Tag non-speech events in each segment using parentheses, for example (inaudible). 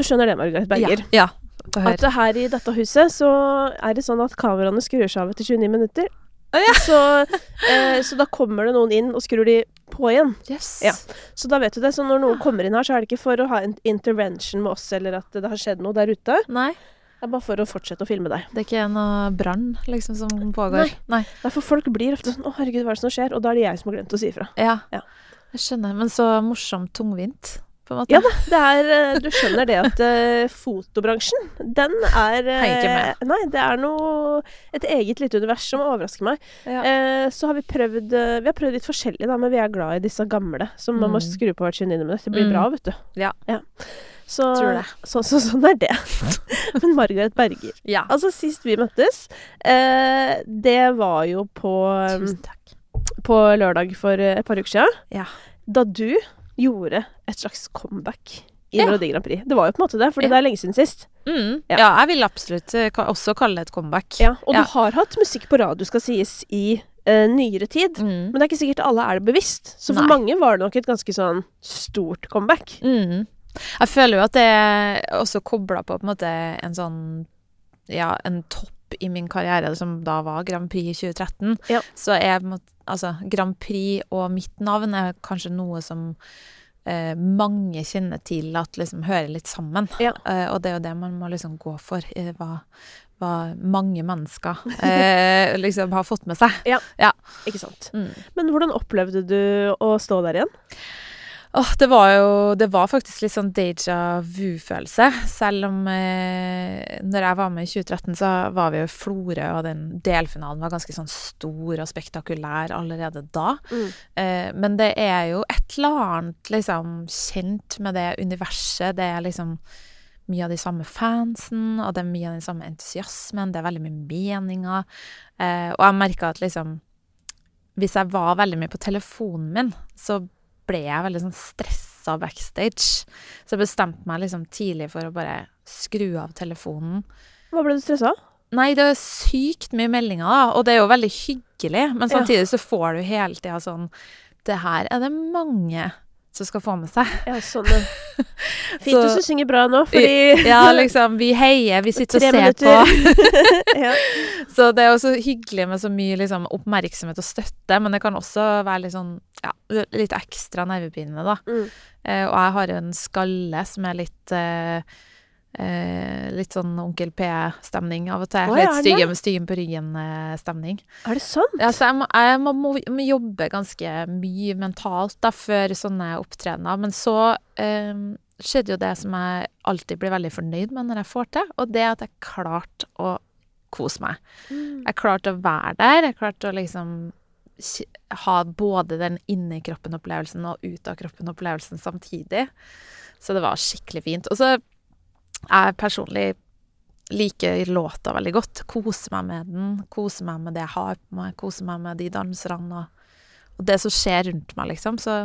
Du skjønner det, Margaret Berger? Ja. ja. At her i dette huset så er det sånn at kameraene skrur seg av etter 29 minutter. Å, ja. så, eh, så da kommer det noen inn og skrur de på igjen. Yes. Ja. Så da vet du det. Så når noen kommer inn her, så er det ikke for å ha en intervention med oss eller at det har skjedd noe der ute. Nei, Det er bare for å fortsette å filme deg. det er ikke noe brann liksom som pågår. Nei. Derfor folk blir ofte sånn 'Å, herregud, hva er det som skjer?' Og da er det jeg som har glemt å si ifra. Ja. Ja. Jeg skjønner. Men så morsomt tungvint, på en måte. Ja da, det er eh, Du skjønner det at uh, fotobransjen, den er uh, Henger med. Nei, det er noe Et eget lite univers som overrasker meg. Ja. Uh, så har vi prøvd Vi har prøvd litt forskjellig, da, men vi er glad i disse gamle. Som man må Mm. skru på hvert sin innimellom. Det blir Mm. bra, vet du. Ja. Så, Så, så, sånn er det. (laughs) men Margaret Berger. ja. Altså, sist vi møttes, det var jo på, um, Tusen takk. på lørdag for et par uker siden. Ja. Da du gjorde et slags comeback i Ja. Melodi Grand Prix. Det var jo på en måte det, for Ja. det er lenge siden sist. Mm. Ja. Ja. jeg vil absolutt eh, også kalle det et comeback. Ja, og du har hatt musikk på radio, skal sies, i uh, nyere tid. Mm. Men det er ikke sikkert alle er det bevisst. Så for Nei. mange var det nok et ganske sånn stort comeback. Mm. Jeg føler jo at det er også kobla på på en måte en sånn Ja, en topp i min karriere som da var Grand Prix i 2013. Ja. Så er på en måte Altså, Grand Prix og mitt navn er kanskje noe som eh, mange kjenner til at liksom hører litt sammen. Ja. Eh, og det er jo det man må liksom gå for. eh, hva, hva mange mennesker eh, (laughs) liksom har fått med seg. Ja, Ikke sant? Mm. Men hvordan opplevde du å stå der igjen? Åh, det var jo Det var faktisk litt sånn deja vu-følelse. Selv om eh, Når jeg var med i 2013, så var vi jo i Florø, og den delfinalen var ganske sånn stor og spektakulær allerede da. Mm. Eh, men det er jo et eller annet liksom kjent med det universet. Det er liksom mye av de samme fansen, og det er mye av den samme entusiasmen. Det er veldig mye meninger. Eh, og jeg merka at liksom Hvis jeg var veldig mye på telefonen min, så ble jeg veldig sånn stressa backstage. Så jeg bestemte meg liksom tidlig for å bare skru av telefonen. Hva ble du stressa av? Nei, det er sykt mye meldinger, da, og det er jo veldig hyggelig, men samtidig så får du hele tida sånn Det her er det mange som skal få med seg. Ja, sånn. (laughs) Fint Så- du synger bra nå, fordi Ja, liksom, vi heier, vi sitter og ser minutter. på. (laughs) ja. (laughs) Så det er også hyggelig med så mye liksom, oppmerksomhet og støtte, men det kan også være litt sånn ja, litt ekstra nervepirrende, da. Mm. Eh, og jeg har en skalle som er litt eh, Litt sånn Onkel P-stemning av og til. Oh, ja, litt er det? stygge styggen på ryggen-stemning. Er det sant? Ja, så jeg må, jeg må, må, må jobbe ganske mye mentalt da, før sånne opptredener. Men så eh, skjedde jo det som jeg alltid blir veldig fornøyd med når jeg får til, og det at jeg klarte å kose meg. Mm. Jeg klarte å være der. Jeg klarte å liksom ha både den inni kroppen-opplevelsen og ut av kroppen-opplevelsen samtidig. Så det var skikkelig fint. Og så jeg personlig liker låta veldig godt. Koser meg med den. Koser meg med det jeg har på meg. Koser meg med de danserne og, og det som skjer rundt meg, liksom. Så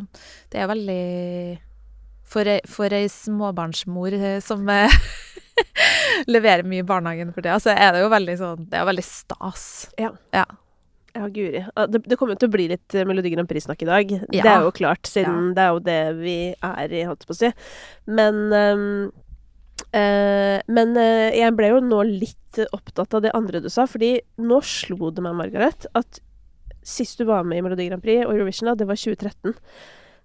det er veldig For ei, for ei småbarnsmor eh, som eh, (laughs) leverer mye i barnehagen for tida, så er det jo veldig sånn Det er veldig stas. Ja. Ja. Ja, guri. Det, det kommer jo til å bli litt eh, Melodi Grand Prix-snakk i dag. Det er jo klart, siden det er jo det vi er i, holdt jeg på å si. Men ehm, eh, Men uh, jeg ble jo nå litt opptatt av det andre du sa, fordi nå slo det meg, Margaret, at sist du var med i Melodi Grand Prix og Eurovision, da, det var 2013.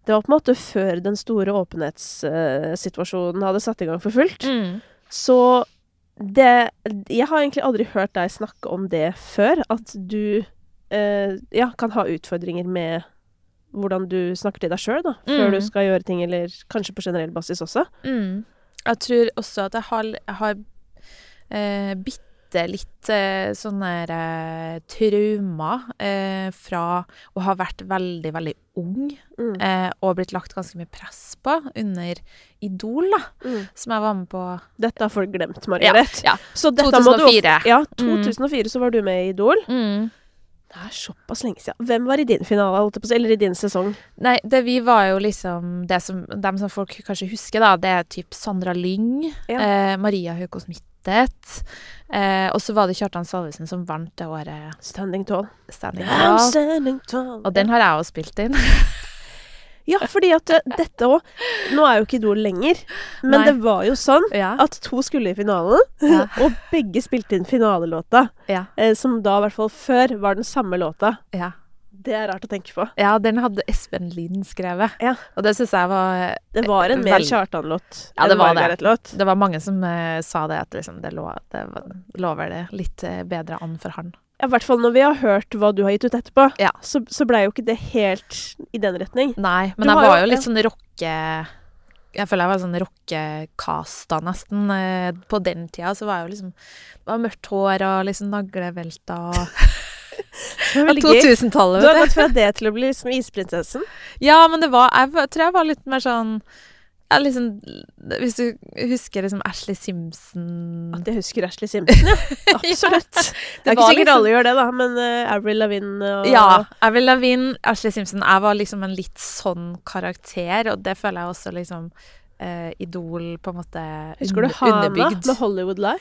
Det var på en måte før den store åpenhetssituasjonen hadde satt i gang for fullt. Mm. Så det Jeg har egentlig aldri hørt deg snakke om det før. At du uh, ja, kan ha utfordringer med hvordan du snakker til deg sjøl, da. Før Mm. du skal gjøre ting, eller kanskje på generell basis også. Mm. Jeg tror også at jeg har, jeg har eh, bitte litt eh, sånne eh, traumer eh, fra å ha vært veldig, veldig ung Mm. eh, og blitt lagt ganske mye press på under Idol, da, Mm. som jeg var med på. Dette har folk glemt, Margaret. ja. Så dette må du 2004. Ja, Mm. 2004 så var du med i Idol. Mm. Det er såpass lenge siden. Hvem var i din finale, eller i din sesong? Nei, det vi var jo liksom det som, Dem som folk kanskje husker, da, det er typ Sandra Lyng, Ja. eh, Maria Haukås Mittet, eh, og så var det Kjartan Salvesen som vant det året Standing tall. Standing Tall. standing tall. Og den har jeg også spilt inn. (laughs) Ja, fordi at eh, dette òg Nå er jo ikke Idol lenger, men Nei. det var jo sånn Ja. at to skulle i finalen, Ja. (laughs) og begge spilte inn finalelåta. Ja. Eh, som da, i hvert fall før, var den samme låta. Ja. Det er rart å tenke på. ja, den hadde Espen Lien skrevet. Ja. Og det syns jeg var Det var en mer Kjartan-låt Ja, det enn var det. Margaret-låt. Det var mange som uh, sa det, at liksom, det, lå, det lover det litt eh, bedre an for han. I hvert fall når vi har hørt hva du har gitt ut etterpå, Ja. så, så blei jo ikke det helt i den retning. Nei, men Du jeg var jo- jo litt sånn rocke... Jeg føler jeg var sånn rockecasta nesten. eh, På den tida så var jeg jo liksom Det var mørkt hår og liksom naglevelta og (laughs) Det var og veldig gøy. 2000-tallet, Du har gått fra det til å bli liksom isprinsessen. (laughs) Ja, men det var Jeg tror jeg var litt mer sånn ja, liksom, Hvis du husker liksom Ashley Simpson At jeg husker Ashley (laughs) Simpson, ja. Absolutt. det er ikke sikkert liksom- alle gjør det, da, men uh, Avril Lavigne og Ja. Avril Lavigne, Ashley Simpson. Jeg var liksom en litt sånn karakter, og det føler jeg også liksom uh, Idol på en måte Husker du Hana underbygd. med Hollywood Lie?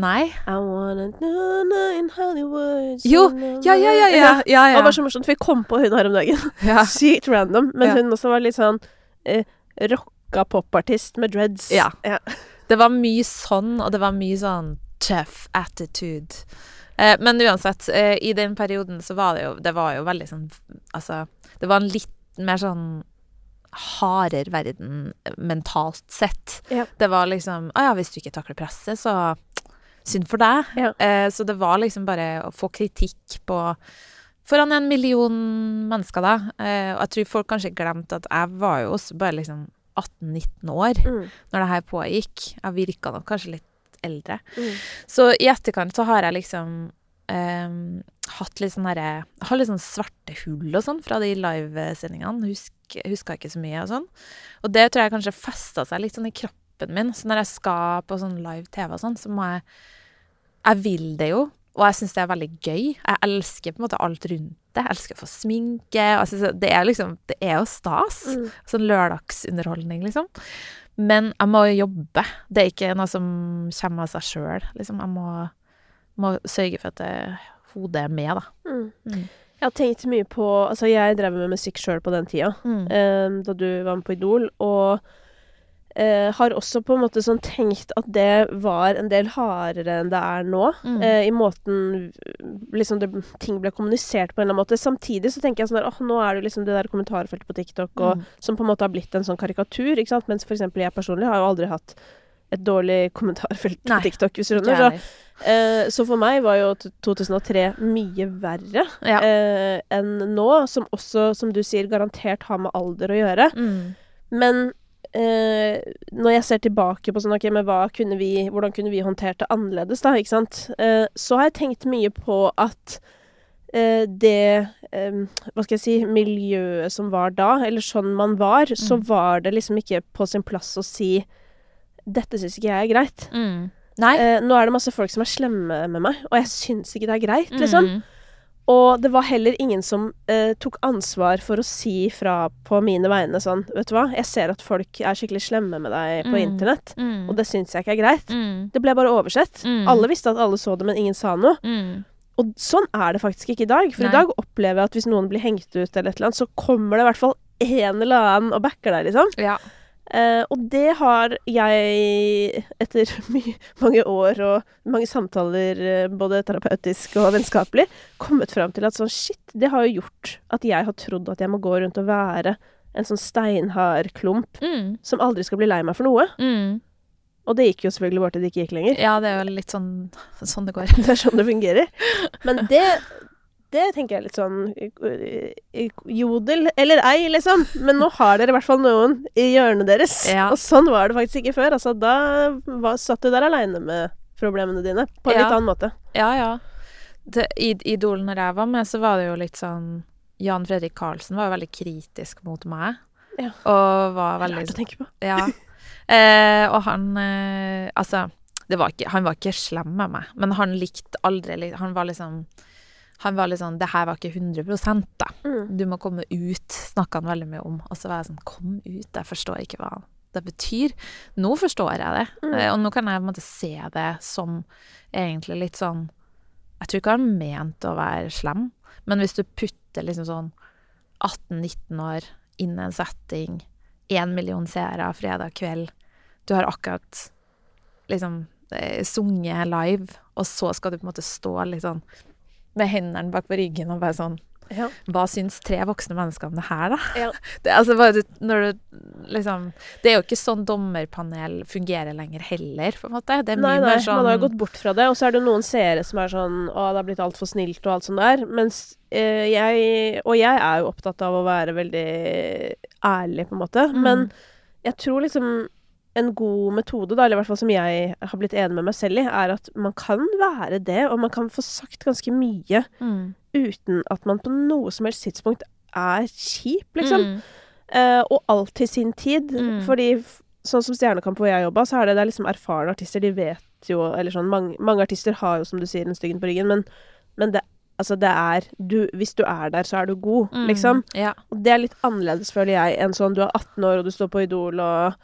Nei? I wanna know in Hollywood Jo, Ja, Ja, ja, ja. ja, ja, Det var så morsomt, for vi kom på hun her om dagen. ja. (laughs) Sykt random. Men Ja. hun også var litt sånn eh, rocka popartist med dreads. Ja. ja. (laughs) Det var mye sånn, og det var mye sånn tough attitude. Eh, men uansett, eh, i den perioden så var det jo Det var jo veldig sånn Altså, det var en litt mer sånn hardere verden eh, mentalt sett. Ja. Det var liksom Å ja, hvis du ikke takler presset, så synd for deg. Ja. Eh, så det var liksom bare å få kritikk på Foran en million mennesker, da. Eh, og jeg tror folk kanskje glemte at jeg var jo også bare liksom 18-19 år Mm. når det her pågikk. Jeg virka nok kanskje litt eldre. Mm. Så i etterkant så har jeg liksom ehm, hatt litt sånn herre har litt sånn svarte hull og sånn fra de livesendingene. Husk, huska ikke så mye og sånn. Og det tror jeg kanskje festa seg litt sånn i kroppen min. Så når jeg skal på sånn live TV og sånn, så må jeg Jeg vil det jo. Og jeg syns det er veldig gøy. Jeg elsker på en måte alt rundt det. Jeg elsker å få sminke. Det er liksom Det er jo stas. Mm. Sånn lørdagsunderholdning, liksom. Men jeg må jobbe. Det er ikke noe som kommer av seg sjøl, liksom. Jeg må, må sørge for at det, hodet er med, da. Mm. Mm. Jeg har tenkt mye på Altså, jeg drev med musikk sjøl på den tida, eh, da du var med på Idol, og eh, har også på en måte sånn tenkt at det var en del hardere enn det er nå. Mm. Uh, I måten liksom det, ting ble kommunisert på en eller annen måte. Samtidig så tenker jeg sånn at oh, nå er det liksom det der kommentarfeltet på TikTok og, Mm. som på en måte har blitt en sånn karikatur, ikke sant. Mens eksempel jeg personlig har jo aldri hatt et dårlig kommentarfelt Nei, på TikTok, hvis du skjønner. Så, eh, så for meg var jo 2003 mye verre Ja. eh, enn nå, som også, som du sier, garantert har med alder å gjøre. Mm. Men eh, når jeg ser tilbake på sånn, ok, men hva kunne vi, hvordan kunne vi håndtert det annerledes, da, ikke sant, eh, så har jeg tenkt mye på at eh, det eh, Hva skal jeg si Miljøet som var da, eller sånn man var, så Mm. var det liksom ikke på sin plass å si dette syns ikke jeg er greit. Mm. Eh, nå er det masse folk som er slemme med meg, og jeg syns ikke det er greit, liksom. Mm. Og det var heller ingen som eh, tok ansvar for å si fra på mine vegne sånn Vet du hva, jeg ser at folk er skikkelig slemme med deg på Mm. internett, Mm. og det syns jeg ikke er greit. Mm. Det ble bare oversett. Mm. Alle visste at alle så det, men ingen sa noe. Mm. Og sånn er det faktisk ikke i dag. For Nei. i dag opplever jeg at hvis noen blir hengt ut eller et eller annet, så kommer det i hvert fall en eller annen og backer deg, liksom. Ja. Eh, og det har jeg, etter (laughs) mange år og mange samtaler, eh, både terapeutisk og vennskapelig, kommet fram til at sånn shit, det har jo gjort at jeg har trodd at jeg må gå rundt og være en sånn steinhard klump Mm. som aldri skal bli lei meg for noe. Mm. Og det gikk jo selvfølgelig bare til det ikke gikk lenger. ja, det er jo litt sånn sånn det går. (laughs) Det er sånn det fungerer. Men det det tenker jeg litt sånn eh, eh, Jodel eller ei, liksom. Men nå har dere i hvert fall noen i hjørnet deres. (laughs) Ja. Og sånn var det faktisk ikke før. Altså, da var, satt du der aleine med problemene dine. På en Ja. litt annen måte. Ja, ja. Det, I Idol når jeg var med, så var det jo litt sånn Jan Fredrik Karlsen var jo veldig kritisk mot meg. Ja. Og var veldig Rart å tenke på. Ja. (laughs) Eh, og han eh, Altså, det var ikke, han var ikke slem med meg, men han likte aldri Han var liksom Han var litt sånn Det her var ikke 100 da. Mm. Du må komme ut, snakka han veldig mye om. Og så var jeg sånn Kom ut, jeg forstår ikke hva det betyr. Nå forstår jeg det, Mm. eh, og nå kan jeg på en måte se det som egentlig litt sånn Jeg tror ikke han mente å være slem, men hvis du putter liksom sånn 18-19 år inn i en setting, én million seere fredag kveld, du har akkurat liksom eh, sunget live, og så skal du på en måte stå litt sånn med hendene bak på ryggen og bare sånn Ja. Hva syns tre voksne mennesker om det her, da? Ja. (laughs) Det, altså, du, du liksom Det er jo ikke sånn dommerpanel fungerer lenger heller, på en måte. Det er mye Nei, nei, mer sånn man har jo gått bort fra det. Og så er det noen seere som er sånn Å, det har blitt altfor snilt og alt sånt der. Mens øh, jeg Og jeg er jo opptatt av å være veldig ærlig, på en måte. Mm. Men jeg tror liksom en god metode, da, eller i hvert fall som jeg har blitt enig med meg selv i, er at man kan være det, og man kan få sagt ganske mye mm. uten at man på noe som helst tidspunkt er kjip, liksom. Mm. Eh, og alt til sin tid. Mm. Fordi sånn som Stjernekamp hvor jeg jobba, så er det, det er liksom erfarne artister. De vet jo Eller sånn mange, mange artister har jo, som du sier, en styggen på ryggen, men, men det, altså det er du, Hvis du er der, så er du god, Mm. liksom. Ja. Og det er litt annerledes, føler jeg, enn sånn du er 18 år og du står på Idol og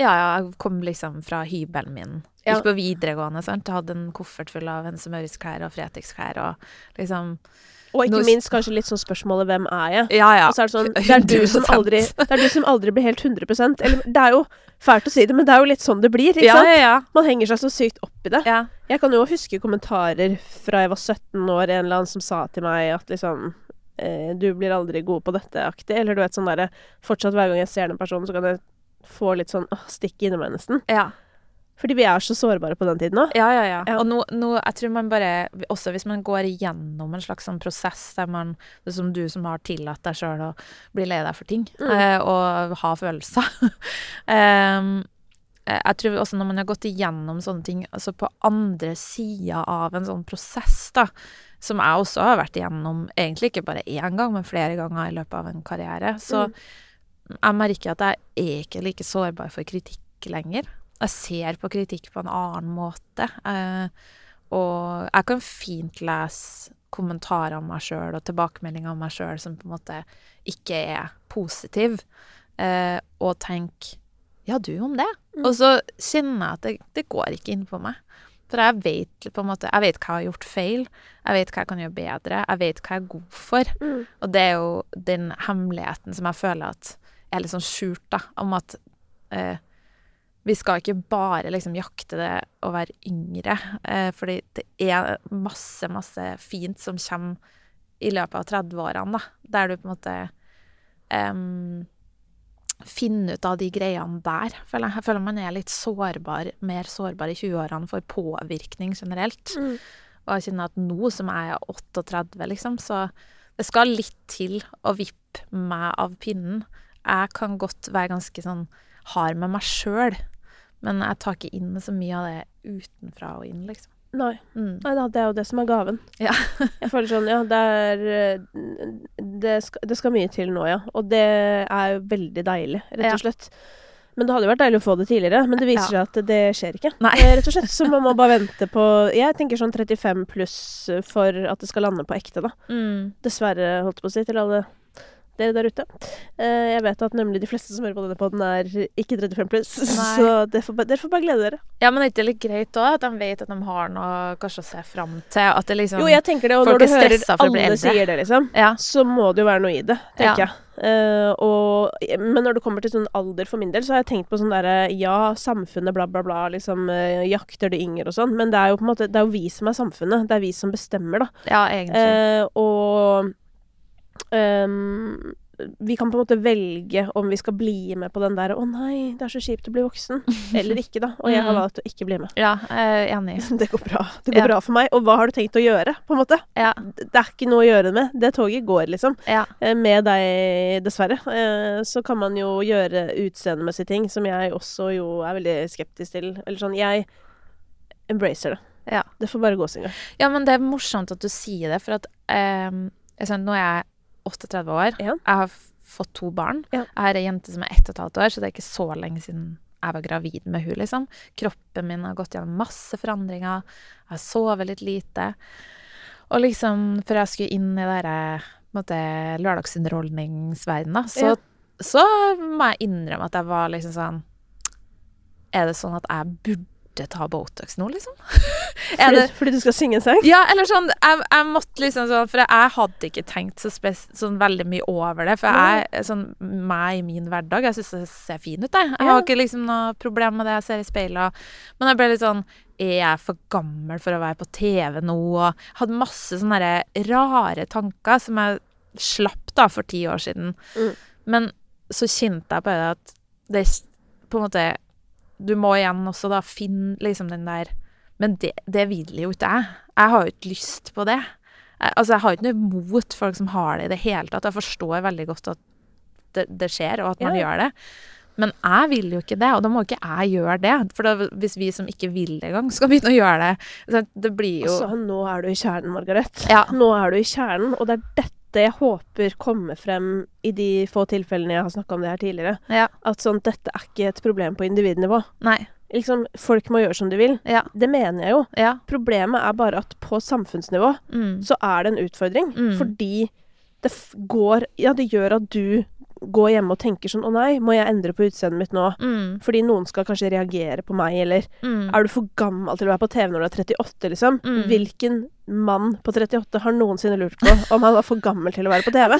Ja, ja, jeg kom liksom fra hybelen min. Gikk på videregående, sant. Jeg hadde en koffert full av Hense Mauritz-klær og Fretex-klær og liksom Og ikke minst kanskje litt sånn spørsmålet 'Hvem er jeg?' Ja, ja. Og så er det sånn Det er du som aldri Det er du som aldri blir helt 100% Eller det er jo fælt å si det, men det er jo litt sånn det blir, ikke ja, sant? ja, ja. Man henger seg så sykt opp i det. ja. Jeg kan jo huske kommentarer fra jeg var 17 år, en eller annen som sa til meg at liksom eh, Du blir aldri god på dette-aktig. Eller du vet sånn derre Fortsatt hver gang jeg ser den personen, så kan jeg få litt sånn åh, stikk inni meg, nesten. ja. Fordi vi er så sårbare på den tiden òg. Ja, ja, ja. Ja. Og nå, nå, jeg tror man bare Også hvis man går igjennom en slags sånn prosess der man som du som har tillatt deg sjøl å bli lei deg for ting, Mm. eh, og ha følelser. (laughs) Eh, jeg tror også når man har gått igjennom sånne ting, altså på andre sida av en sånn prosess, da, som jeg også har vært igjennom, egentlig ikke bare én gang, men flere ganger i løpet av en karriere, så jeg merker at jeg er ikke like sårbar for kritikk lenger. Jeg ser på kritikk på en annen måte. Eh, og jeg kan fint lese kommentarer om meg sjøl og tilbakemeldinger om meg sjøl som på en måte ikke er positiv, eh, og tenke Ja, du om det? Mm. Og så kjenner jeg at det, det går ikke inn på meg. For jeg vet på en måte Jeg vet hva jeg har gjort feil. Jeg vet hva jeg kan gjøre bedre. Jeg vet hva jeg er god for. Mm. Og det er jo den hemmeligheten som jeg føler at er litt sånn skjult, da, om at eh, vi skal ikke bare liksom jakte det å være yngre, eh, fordi det er masse, masse fint som kommer i løpet av 30-årene, da, der du på en måte eh, finner ut av de greiene der. Føler jeg. jeg føler man er litt sårbar, mer sårbar i 20-årene for påvirkning generelt. Mm. Og jeg kjenner at nå som jeg er 38, liksom, så det skal litt til å vippe meg av pinnen. Jeg kan godt være ganske sånn hard med meg sjøl, men jeg tar ikke inn så mye av det utenfra og inn, liksom. Nei. Mm. Nei da, det er jo det som er gaven. Ja. (laughs) jeg føler sånn, ja, det er eh, det skal, det skal mye til nå, ja. Og det er jo veldig deilig, rett og slett. Men det hadde jo vært deilig å få det tidligere, men det viser Ja. seg at det skjer ikke. Nei. Eh, Rett og slett så må man bare vente på Jeg tenker sånn 35 pluss for at det skal lande på ekte, da. Mm. Dessverre, holdt jeg på å si, til alle dere der ute. Eh, jeg vet at nemlig de fleste som hører på denne poden, er ikke 35 pluss, (laughs) så dere får bare glede dere. Ja, men er ikke litt greit òg, at de vet at de har noe kanskje å se fram til? At det liksom Jo, jeg tenker det, og når du er hører alle sier det, liksom, Ja. så må det jo være noe i det, tenker Ja. jeg. Uh, og, men når det kommer til sånn alder for min del, så har jeg tenkt på sånn derre Ja, samfunnet, bla, bla, bla, liksom uh, jakter de yngre og sånn, men det er jo på en måte Det er jo vi som er samfunnet. Det er vi som bestemmer, da. ja, egentlig. Uh, og ehm, vi kan på en måte velge om vi skal bli med på den der 'Å nei, det er så kjipt å bli voksen', (laughs) eller ikke, da. Og jeg har Mm. valgt å ikke bli med. ja, jeg er enig. (laughs) Det går bra. Det går Ja. bra for meg. Og hva har du tenkt å gjøre, på en måte? Ja, Det er ikke noe å gjøre med. Det toget går, liksom. ja. Eh, Med deg, dessverre. Eh, Så kan man jo gjøre utseendemessige ting, som jeg også jo er veldig skeptisk til. Eller sånn, jeg embracer det. Ja. Det får bare gå sin gang. Ja, men det er morsomt at du sier det, for at um, Nå er jeg 38 år. Ja. Jeg har fått to barn. Ja. Jeg har ei jente som er ett og et halvt år, så det er ikke så lenge siden jeg var gravid med henne. liksom. Kroppen min har gått gjennom masse forandringer. Jeg har sovet litt lite. Og liksom, før jeg skulle inn i det her, på en måte, lørdagsunderholdningsverdenen, så, Ja. så må jeg innrømme at jeg var liksom sånn Er det sånn at jeg burde burde ta Botox nå, liksom. (laughs) Fordi, fordi du skal synge en sang? Ja, eller sånn jeg, jeg måtte liksom sånn For jeg hadde ikke tenkt så, sånn veldig mye over det. For jeg sånn meg i min hverdag Jeg syns det ser fin ut, jeg. Jeg har ikke liksom noe problem med det jeg ser i speilet. Men jeg ble litt sånn Er jeg for gammel for å være på TV nå? Og hadde masse sånne rare tanker som jeg slapp da for ti år siden. Mm. Men så kjente jeg på det at det på en måte Du må igjen også da finne liksom den der Men det, det vil jo ikke jeg. Jeg har jo ikke lyst på det. Jeg, altså, jeg har ikke noe imot folk som har det i det hele tatt. Jeg forstår veldig godt at det, det skjer, og at man Ja. gjør det. Men jeg vil jo ikke det, og da må ikke jeg gjøre det. For da, hvis vi som ikke vil det engang, skal begynne å gjøre det Det blir jo Altså, nå er du i kjernen, Margaret. Ja. Nå er du i kjernen, og det er dette jeg håper kommer frem i de få tilfellene jeg har snakka om det her tidligere. Ja. At sånn, dette er ikke et problem på individnivå. Nei. Liksom, folk må gjøre som de vil. Ja. Det mener jeg jo. Ja. Problemet er bare at på samfunnsnivå Mm. så er det en utfordring. Mm. Fordi det går Ja, det gjør at du går hjemme og tenker sånn Å nei, må jeg endre på utseendet mitt nå? Mm. Fordi noen skal kanskje reagere på meg, eller Mm. Er du for gammel til å være på TV når du er 38, liksom? Mm. Hvilken mann på 38 har noensinne lurt på (laughs) om han var for gammel til å være på TV?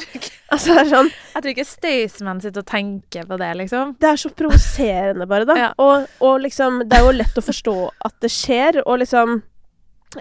Altså, det er sånn Jeg tror ikke Staysman sitter og tenker på det, liksom. Det er så provoserende, bare, da. Ja. Og, og liksom Det er jo lett å forstå at det skjer, og liksom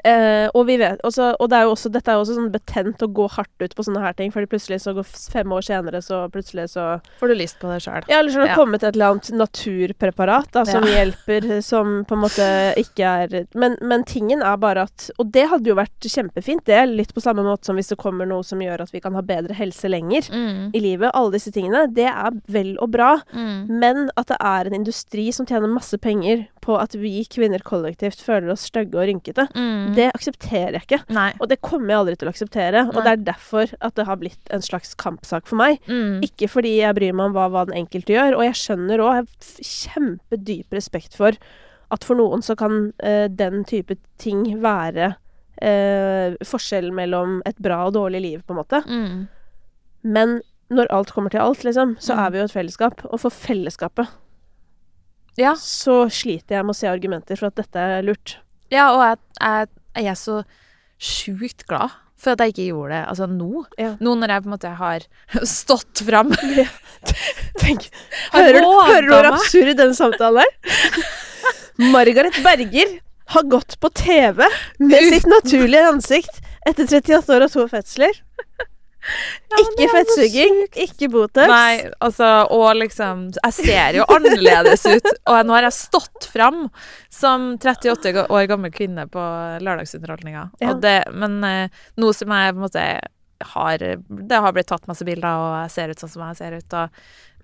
eh, og vi vet også, Og det er jo også, dette er jo også sånn betent å gå hardt ut på sånne her ting, fordi plutselig så går fem år senere, så plutselig så Får du lyst på det sjøl? Ja, eller så har det Ja. kommet et eller annet naturpreparat da, som Ja. (laughs) hjelper, som på en måte ikke er men, men tingen er bare at Og det hadde jo vært kjempefint, det. Litt på samme måte som hvis det kommer noe som gjør at vi kan ha bedre helse lenger Mm. i livet. Alle disse tingene. Det er vel og bra. Mm. Men at det er en industri som tjener masse penger på at vi kvinner kollektivt føler oss stygge og rynkete, Mm. det aksepterer jeg ikke. Nei. Og det kommer jeg aldri til å akseptere. Og det er derfor at det har blitt en slags kampsak for meg. Mm. Ikke fordi jeg bryr meg om hva, hva den enkelte gjør. Og jeg skjønner òg, jeg har kjempedyp respekt for at for noen så kan eh, den type ting være eh, forskjellen mellom et bra og dårlig liv, på en måte. Mm. Men når alt kommer til alt, liksom, så Mm. er vi jo et fellesskap. Og for fellesskapet Ja. så sliter jeg med å se argumenter for at dette er lurt. ja, og jeg, jeg, jeg er så sjukt glad for at jeg ikke gjorde det altså nå. Ja. Nå når jeg på en måte har (laughs) stått fram. Tenk, (laughs) hører, hører du hvor absurd den samtalen er? (laughs) Margaret Berger har gått på TV med sitt naturlige ansikt etter 38 år og to fødsler. Ja, ikke det fettsugging, ikke Botox. Nei, altså, og liksom Jeg ser jo annerledes ut. Og nå har jeg stått fram som 38 år gammel kvinne på lørdagsunderholdninga. Ja. Det- Men eh, nå som jeg på en måte har Det har blitt tatt masse bilder, og jeg ser ut sånn som jeg ser ut, og,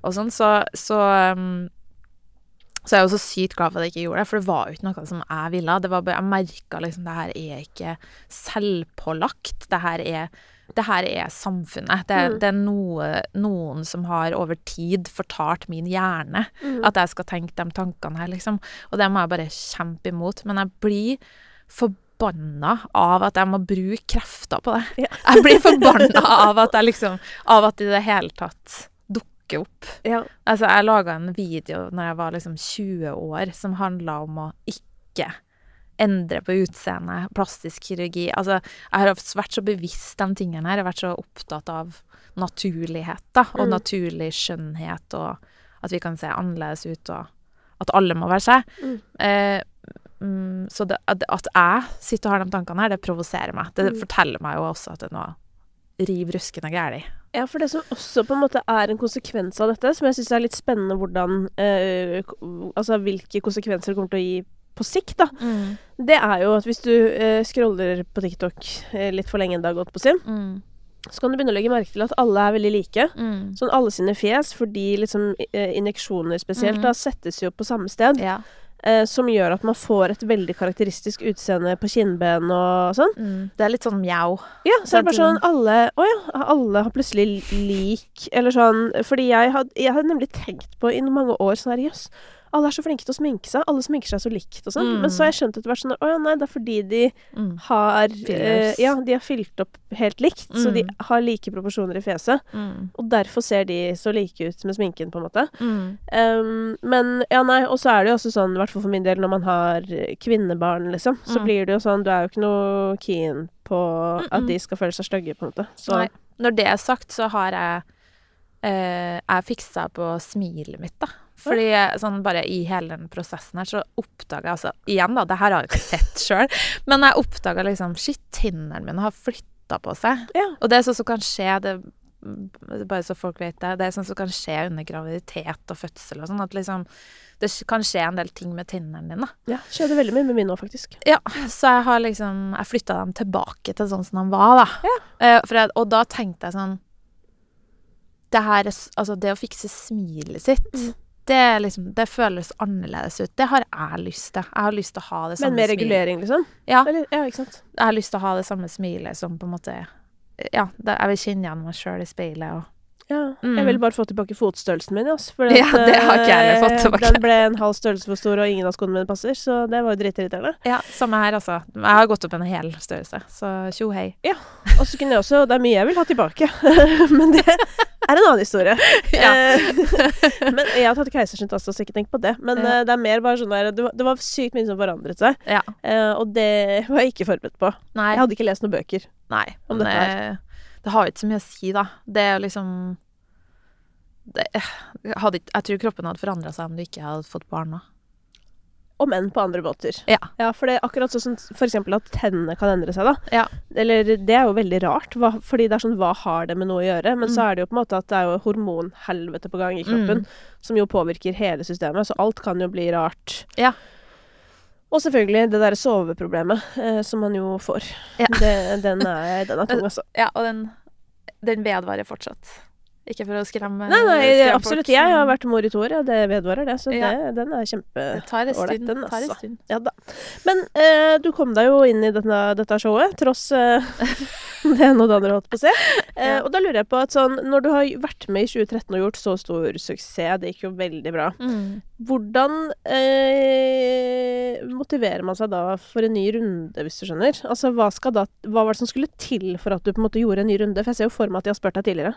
og sånn, så, så um, så jeg er jo så sykt glad for at jeg ikke gjorde det, for det var jo ikke noe som jeg ville. Det var bare, jeg merka liksom det her er ikke selvpålagt. Det her er, det her er samfunnet. Det, Mm. det er noe, noen som har over tid fortalt min hjerne Mm. at jeg skal tenke de tankene her, liksom. Og det må jeg bare kjempe imot. Men jeg blir forbanna av at jeg må bruke krefter på det. Ja. Jeg blir (laughs) forbanna av at jeg liksom Av at i det hele tatt dukker opp. Ja. Altså, jeg laga en video når jeg var liksom 20 år, som handla om å ikke endre på utseendet, plastisk kirurgi. Altså, jeg har vært så bevisst de tingene her. Jeg har vært så opptatt av naturlighet, da, og Mm. naturlig skjønnhet, og at vi kan se annerledes ut, og at alle må være seg. Mm. Eh, mm, så det, at jeg sitter og har de tankene her, det provoserer meg. Det Mm. forteller meg jo også at det er noe riv ruskende galt. Ja, for det som også på en måte er en konsekvens av dette, som jeg syns er litt spennende hvordan eh, Altså hvilke konsekvenser det kommer til å gi på sikt, da. Mm. Det er jo at hvis du eh, scroller på TikTok eh, litt for lenge en dag, holdt på å si, Mm. så kan du begynne å legge merke til at alle er veldig like. Mm. Sånn alle sine fjes, fordi liksom eh, injeksjoner spesielt da settes jo på samme sted. Ja. Eh, som gjør at man får et veldig karakteristisk utseende på kinnben og sånn. Mm. Det er litt sånn mjau. Ja, så er det bare sånn alle Å ja, alle har plutselig lik Eller sånn Fordi jeg hadde, jeg hadde nemlig tenkt på i mange år sånn her Jøss, alle er så flinke til å sminke seg. Alle sminker seg så likt og sånn. Mm. Men så har jeg skjønt etter hvert sånn Å ja, nei, det er fordi de Mm. har eh, Ja, de har fylt opp helt likt. Så de Mm. har like proporsjoner i fjeset. Mm. Og derfor ser de så like ut med sminken, på en måte. Mm. Um, men ja, nei, og så er det jo også sånn, i hvert fall for min del, når man har kvinnebarn, liksom, så Mm. blir det jo sånn Du er jo ikke noe keen på at de skal føle seg stygge, på en måte. Så Nei. Når det er sagt, så har jeg eh, Jeg fiksa på smilet mitt, da. Fordi sånn bare i hele den prosessen her, så oppdaga jeg altså Igjen, da, det her har jeg ikke sett sjøl, men jeg oppdaga liksom Shit, tennene mine har flytta på seg. ja. Og det er sånt som kan skje, det bare så folk vet det, det er sånn som kan skje under graviditet og fødsel og sånn, at liksom det kan skje en del ting med tennene dine. ja. Skjedde veldig mye med mine nå, faktisk. Ja, så jeg har liksom Jeg flytta dem tilbake til sånn som de var, da. Eh, for jeg, og da tenkte jeg sånn Det her er Altså, det å fikse smilet sitt, Mm. Det liksom Det føles annerledes ut. Det har jeg lyst til. Jeg har lyst til å ha det samme smilet. Men med regulering, liksom? Ja, Eller, ja, ikke sant? jeg har lyst til å ha det samme smilet som på en måte Ja, jeg vil kjenne igjen meg sjøl i speilet og Ja. Mm. Jeg ville bare få tilbake fotstørrelsen min, altså. For (laughs) Ja, det har ikke jeg fått eh, tilbake. Den ble en halv størrelse for stor, og ingen av skoene mine passer, så det var jo dritirriterende. Ja, samme her, altså. Jeg har gått opp en hel størrelse, så tjo hei. Ja. Og så kunne jeg også Det er mye jeg vil ha tilbake, (laughs) men det er en annen historie. (laughs) Ja. Eh, men jeg har tatt keisersnitt også, så ikke tenk på det. Men Ja. eh, det er mer bare sånn der det var, sykt mye som forandret seg, Ja. og det var jeg ikke forberedt på. Nei. Jeg hadde ikke lest noen bøker. Nei, om dette det, det har jo ikke så mye å si, da. Det er liksom det, hadde, jeg tror kroppen hadde forandra seg om du ikke hadde fått barn nå. Om enn på andre måter. Ja. Ja, for det er akkurat sånn for eksempel at tennene kan endre seg, da. Ja. Eller det er jo veldig rart, hva, fordi det er sånn hva har det med noe å gjøre? Men så Mm. er det jo på en måte at det er jo hormonhelvete på gang i kroppen, Mm. som jo påvirker hele systemet, så alt kan jo bli rart. Ja. Og selvfølgelig det derre soveproblemet, eh, som man jo får. Ja. (laughs) Det, den, er, den er tung, altså. Ja, og den, den vedvarer fortsatt. Ikke for å skremme Nei, nei, skremme absolutt. folk, Jeg har vært mor i to år, ja. Det vedvarer det. Så Ja. det, den er kjempeålreit, Det tar en stund. tar en altså. stund. Ja da. Men eh, du kom deg jo inn i denne, dette showet, tross eh, (laughs) (laughs) det ene og det andre, holdt på å si. Eh. Og da lurer jeg på at sånn, når du har vært med i 2013 og gjort så stor suksess, det gikk jo veldig bra, Mm. hvordan eh, motiverer man seg da for en ny runde, hvis du skjønner? Altså, hva, da, hva var det som skulle til for at du på en måte gjorde en ny runde? For jeg ser jo for meg at de har spurt deg tidligere.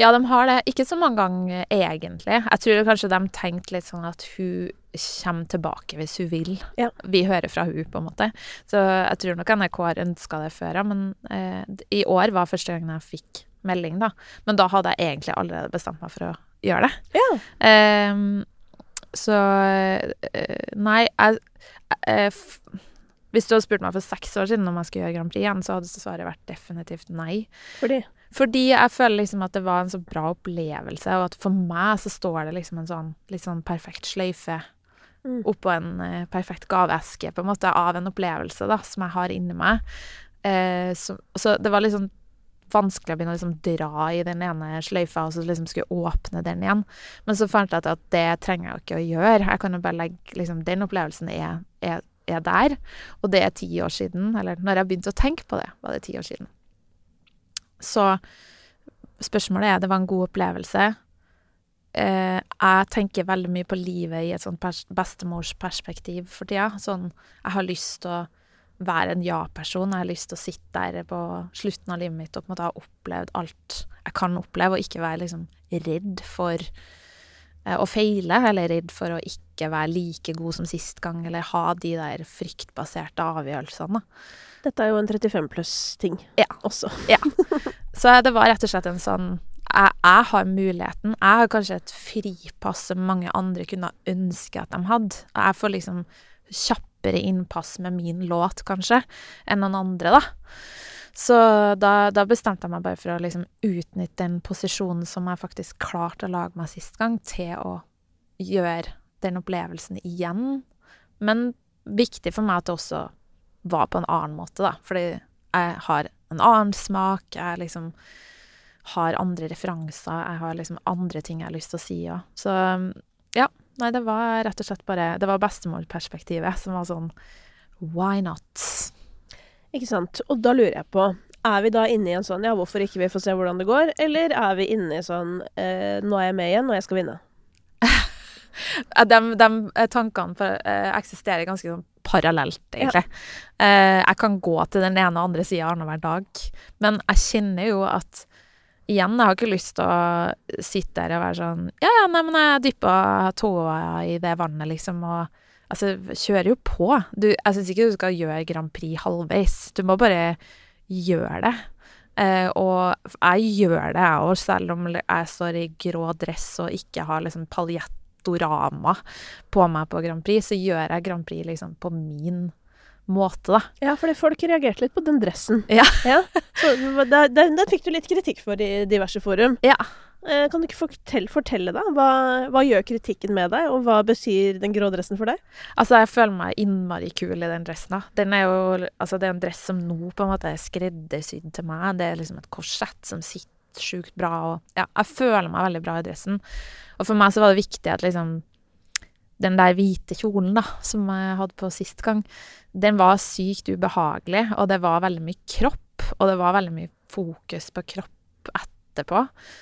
Ja, de har det. Ikke så mange ganger, egentlig. Jeg tror kanskje de tenkte litt sånn at hun kommer tilbake hvis hun vil. Ja. Vi hører fra hun på en måte. Så jeg tror nok NRK har ønska det før. Men eh, i år var første gangen jeg fikk melding, da. Men da hadde jeg egentlig allerede bestemt meg for å gjøre det. Ja. Eh, så eh, Nei, jeg eh, Hvis du hadde spurt meg for seks år siden om jeg skulle gjøre Grand Prix igjen, så hadde svaret vært definitivt nei. Fordi Fordi jeg føler liksom at det var en så bra opplevelse, og at for meg så står det liksom en sånn litt sånn perfekt sløyfe. Oppå en eh, perfekt gaveeske, på en måte, av en opplevelse da, som jeg har inni meg. Eh, så, så det var sånn vanskelig å begynne å liksom dra i den ene sløyfa, og så liksom skulle åpne den igjen. Men så fant jeg at det trenger jeg ikke å gjøre. Jeg kan jo bare legge liksom, Den opplevelsen er, er, er der, og det er ti år siden. Eller når jeg begynte å tenke på det, var det ti år siden. Så spørsmålet er det var en god opplevelse. Eh, jeg tenker veldig mye på livet i et sånt pers bestemorsperspektiv for tida. Sånn, jeg har lyst til å være en ja-person. Jeg har lyst til å sitte der på slutten av livet mitt og på en måte ha opplevd alt jeg kan oppleve, og ikke være liksom redd for eh, å feile, eller redd for å ikke være like god som sist gang, eller ha de der fryktbaserte avgjørelsene. dette er jo en 35 pluss-ting Ja. også. (laughs) Så det var rett og slett en sånn jeg, jeg har muligheten. Jeg har kanskje et fripass som mange andre kunne ønske at de hadde. Jeg får liksom kjappere innpass med min låt, kanskje, enn noen andre, da. Så da, da bestemte jeg meg bare for å liksom utnytte den posisjonen som jeg faktisk klarte å lage meg sist gang, til å gjøre den opplevelsen igjen. Men viktig for meg at det også var på en annen måte, da. Fordi jeg har en annen smak. Jeg liksom har andre referanser. Jeg har liksom andre ting jeg har lyst til å si òg. Så ja. Nei, det var rett og slett bare Det var bestemorperspektivet som var sånn Why not? Ikke sant. Og da lurer jeg på Er vi da inne i en sånn ja, hvorfor ikke vi får se hvordan det går, eller er vi inne i sånn eh, nå er jeg med igjen, og jeg skal vinne? (laughs) De, de eh, tankene for, eh, eksisterer ganske sånn parallelt, egentlig. Eh, jeg kan gå til den ene og andre sida annenhver dag, men jeg kjenner jo at Igjen, jeg har ikke lyst til å sitte der og være sånn Ja, ja, nei, men jeg dyppa tåa i det vannet, liksom, og Altså, kjører jo på. Du, jeg syns ikke du skal gjøre Grand Prix halvveis. Du må bare gjøre det. Eh, og jeg gjør det, jeg òg, selv om jeg står i grå dress og ikke har liksom paljettorama på meg på Grand Prix, så gjør jeg Grand Prix liksom på min måte, da. Ja, fordi folk reagerte litt på den dressen. Ja. (laughs) Så den, fikk du litt kritikk for i diverse forum. Ja. Eh, kan du ikke fortelle, fortelle da? Hva, hva gjør kritikken med deg, og hva betyr den grå dressen for deg? Altså, jeg føler meg innmari kul i den dressen. da. Den er jo, altså, det er en dress som nå på en måte er skreddersydd til meg. Det er liksom et korsett som sitter sjukt bra. Og ja, jeg føler meg veldig bra i dressen. Og for meg så var det viktig at liksom den der hvite kjolen da, som jeg hadde på sist gang, den var sykt ubehagelig, og det var veldig mye kropp, og det var veldig mye fokus på kropp etterpå.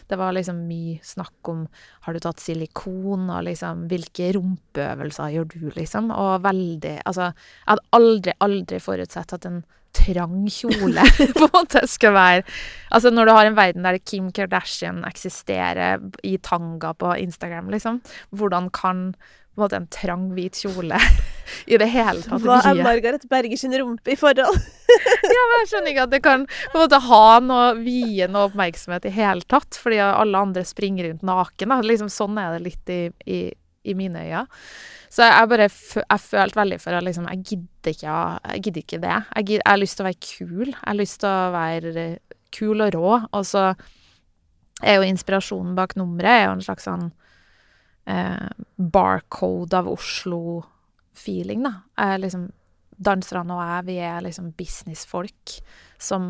Det var liksom mye snakk om har du tatt silikon, og liksom hvilke rumpeøvelser gjør du, liksom, og veldig Altså, jeg hadde aldri, aldri forutsett at en trang kjole (laughs) på en måte skal være Altså, når du har en verden der Kim Kardashian eksisterer i tanga på Instagram, liksom, hvordan kan på en måte en trang, hvit kjole (laughs) i det hele tatt Hva er Margaret Berger sin rumpe i forhold? (laughs) ja, men jeg skjønner ikke at det kan på en måte ha noe vie noe oppmerksomhet i hele tatt, fordi alle andre springer rundt naken. Liksom, sånn er det litt i, i, i mine øyne. Så jeg bare jeg følte veldig for at liksom, jeg gidder ikke, jeg gidder ikke det. Jeg, gidder, jeg har lyst til å være kul. Jeg har lyst til å være eh, kul og rå. Og så er jo inspirasjonen bak nummeret er jo en slags sånn eh, barcode av Oslo-feeling, da. Er liksom danserne og jeg, vi er liksom businessfolk som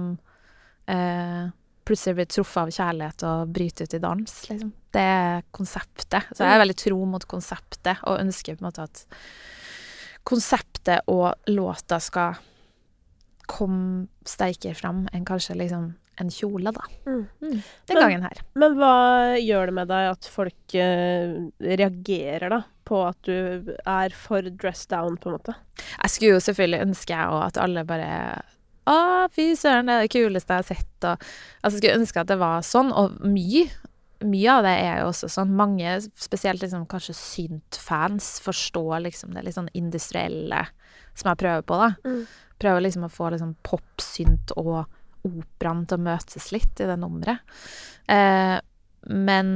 eh, plutselig blir truffet av kjærlighet og bryter ut i dans, liksom. Det er konseptet. Så jeg er veldig tro mot konseptet, og ønsker på en måte at konseptet og låta skal komme sterkere fram enn kanskje liksom en kjole, da. Mm. Den Men- gangen her. Men hva gjør det med deg at folk uh, reagerer da på at du er for dress down, på en måte? Jeg skulle jo selvfølgelig ønske jeg òg at alle bare Å, fy søren, det er det kuleste jeg har sett. Og, altså, jeg skulle ønske at det var sånn, og mye. Mye av det er jo også sånn. Mange, spesielt liksom kanskje synt-fans, forstår liksom det litt sånn industrielle som jeg prøver på, da. Mm. Prøver liksom å få liksom pop-synt og operaen til å møtes litt i det nummeret. Eh, men,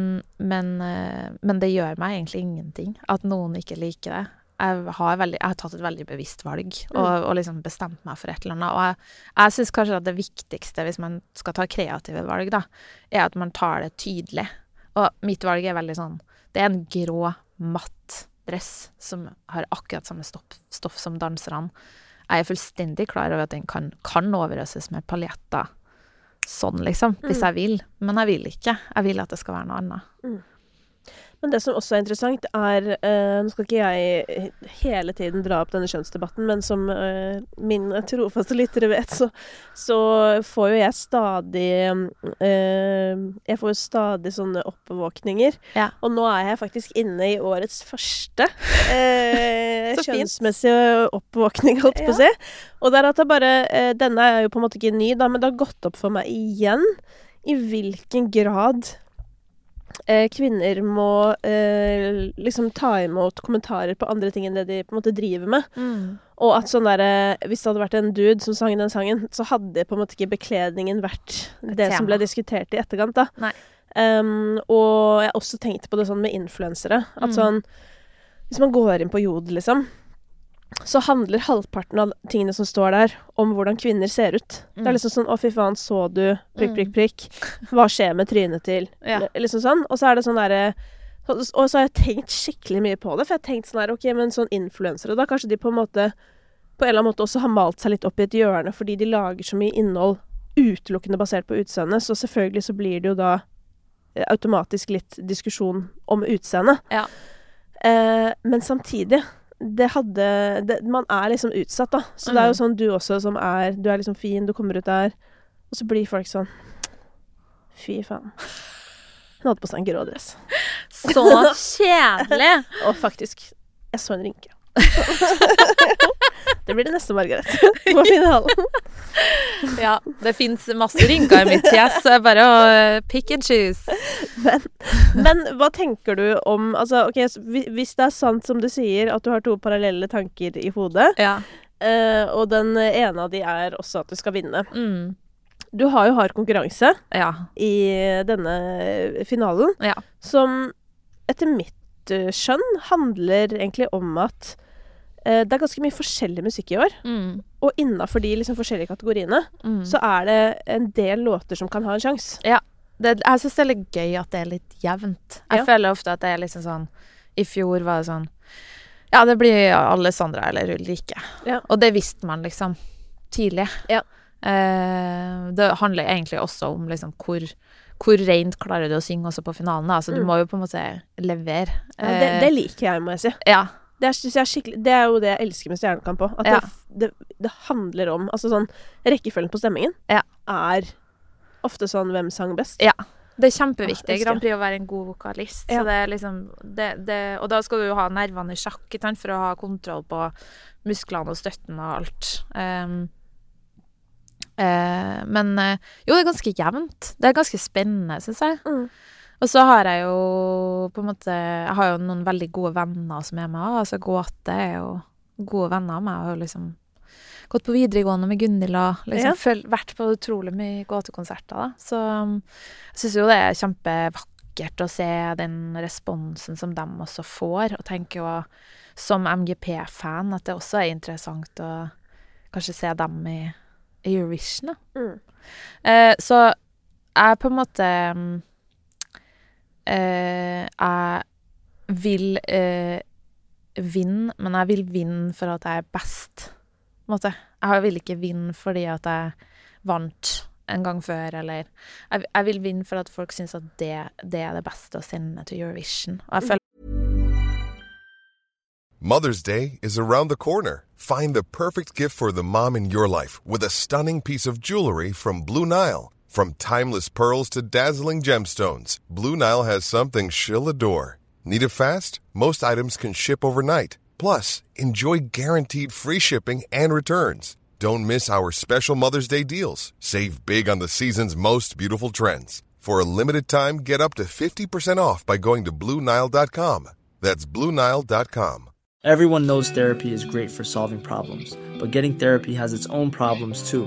men, eh, men det gjør meg egentlig ingenting at noen ikke liker det. Jeg har, veldig, jeg har tatt et veldig bevisst valg og, og liksom bestemt meg for et eller annet. Og jeg, jeg syns kanskje at det viktigste hvis man skal ta kreative valg, da, er at man tar det tydelig. Og mitt valg er veldig sånn Det er en grå, matt dress som har akkurat samme stoff, stoff som danserne. Jeg er fullstendig klar over at den kan, kan overøses med paljetter. Sånn, liksom. Hvis Mm. jeg vil. Men jeg vil ikke. Jeg vil at det skal være noe annet. Men det som også er interessant, er eh, Nå skal ikke jeg hele tiden dra opp denne kjønnsdebatten, men som eh, min trofaste lyttere vet, så, så får jo jeg stadig eh, Jeg får jo stadig sånne oppvåkninger. Ja. Og nå er jeg faktisk inne i årets første (laughs) kjønnsmessige oppvåkning, holdt på å si. Og det er at det bare Denne er jo på en måte ikke ny, da, men det har gått opp for meg igjen i hvilken grad kvinner må eh, liksom ta imot kommentarer på andre ting enn det de på en måte driver med. Og at sånn derre Hvis det hadde vært en dude som sang den sangen, så hadde på en måte ikke bekledningen vært det det som ble diskutert i etterkant, da. Um, og jeg har også tenkt på det sånn med influensere. At Mm. sånn Hvis man går inn på Jod, liksom, så handler halvparten av tingene som står der, om hvordan kvinner ser ut. Det Mm. er liksom sånn 'Å, fy faen, så du prikk, Mm. prikk, prikk'. Hva skjer med trynet til Ja. Liksom sånn. Og så er det sånn derre Og så har jeg tenkt skikkelig mye på det, for jeg har tenkt sånn her OK, men sånn influensere, da kanskje de på en måte På en eller annen måte også har malt seg litt opp i et hjørne fordi de lager så mye innhold utelukkende basert på utseendet. så selvfølgelig så blir det jo da eh, automatisk litt diskusjon om utseendet. Ja. Eh, men samtidig det hadde det, Man er liksom utsatt, da. Så det er jo sånn du også som er Du er liksom fin, du kommer ut der, og så blir folk sånn Fy faen. Hun hadde på seg en grå dress. så kjedelig! (laughs) Og faktisk, jeg så en rynke. (laughs) det blir det neste, Margaret. (laughs) På finalen. (laughs) Ja, det fins masse rynker i mitt fjes, så det er bare å eh, pick and choose. Men, men hva tenker du om Altså, okay, hvis det er sant som du sier, at du har to parallelle tanker i hodet, Ja. eh, og den ene av de er også at du skal vinne Mm. Du har jo hard konkurranse Ja. i denne finalen, Ja. som etter mitt eh, skjønn handler egentlig om at det er ganske mye forskjellig musikk i år. Mm. Og innafor de liksom forskjellige kategoriene Mm. så er det en del låter som kan ha en sjanse. det, jeg syns det er litt gøy at det er litt jevnt. Jeg Ja. føler ofte at det er liksom sånn I fjor var det sånn Ja, det blir Alessandra eller Ulrikke. Ja. Og det visste man liksom tidlig. Ja. Eh, det handler egentlig også om liksom hvor hvor rent klarer du å synge også på finalen? Altså, mm. Du må jo på en måte levere. Ja, det, det liker jeg, må jeg si. Eh, ja. Det er, jeg er Det er jo det jeg elsker med Stjernekamp òg. At Ja. det, det, handler om Altså sånn Rekkefølgen på stemmingen Ja. er ofte sånn hvem sang best. Ja. Det er kjempeviktig Ja, i Grand Prix å være en god vokalist. Ja. Så det er liksom det, det, Og da skal du jo ha nervene i sjakk for å ha kontroll på musklene og støtten og alt. Um, uh, men uh, jo, det er ganske jevnt. Det er ganske spennende, syns jeg. Mm. Og så har jeg jo på en måte Jeg har jo noen veldig gode venner som er med. Altså Gåte er jo gode venner av meg. Jeg har jo liksom gått på videregående med Gunhild og liksom Ja. føl- vært på utrolig mye gåtekonserter. da. Så um, jeg syns jo det er kjempevakkert å se den responsen som de også får. Og tenker jo som MGP-fan at det også er interessant å kanskje se dem i, Eurovision. da. Mm. Eh, så jeg på en måte eh, Jeg vil eh, vinne, men jeg vil vinne for at jeg er best. På en måte. Jeg vil ikke vinne fordi at jeg vant en gang før, eller Jeg, jeg vil vinne for at folk syns at det, det er det beste å sende til Eurovision. Og jeg føler Mother's Day is around the corner. Find the perfect gift for the mom in your life with a stunning piece of jewelry from Blue Nile. From timeless pearls to dazzling gemstones, Blue Nile has something she'll adore. Need it fast? Most items can ship overnight. Plus, enjoy guaranteed free shipping and returns. Don't miss our special Mother's Day deals. Save big on the season's most beautiful trends. For a limited time, get up to 50% off by going to BlueNile.com. That's BlueNile.com. Everyone knows therapy is great for solving problems, but getting therapy has its own problems too,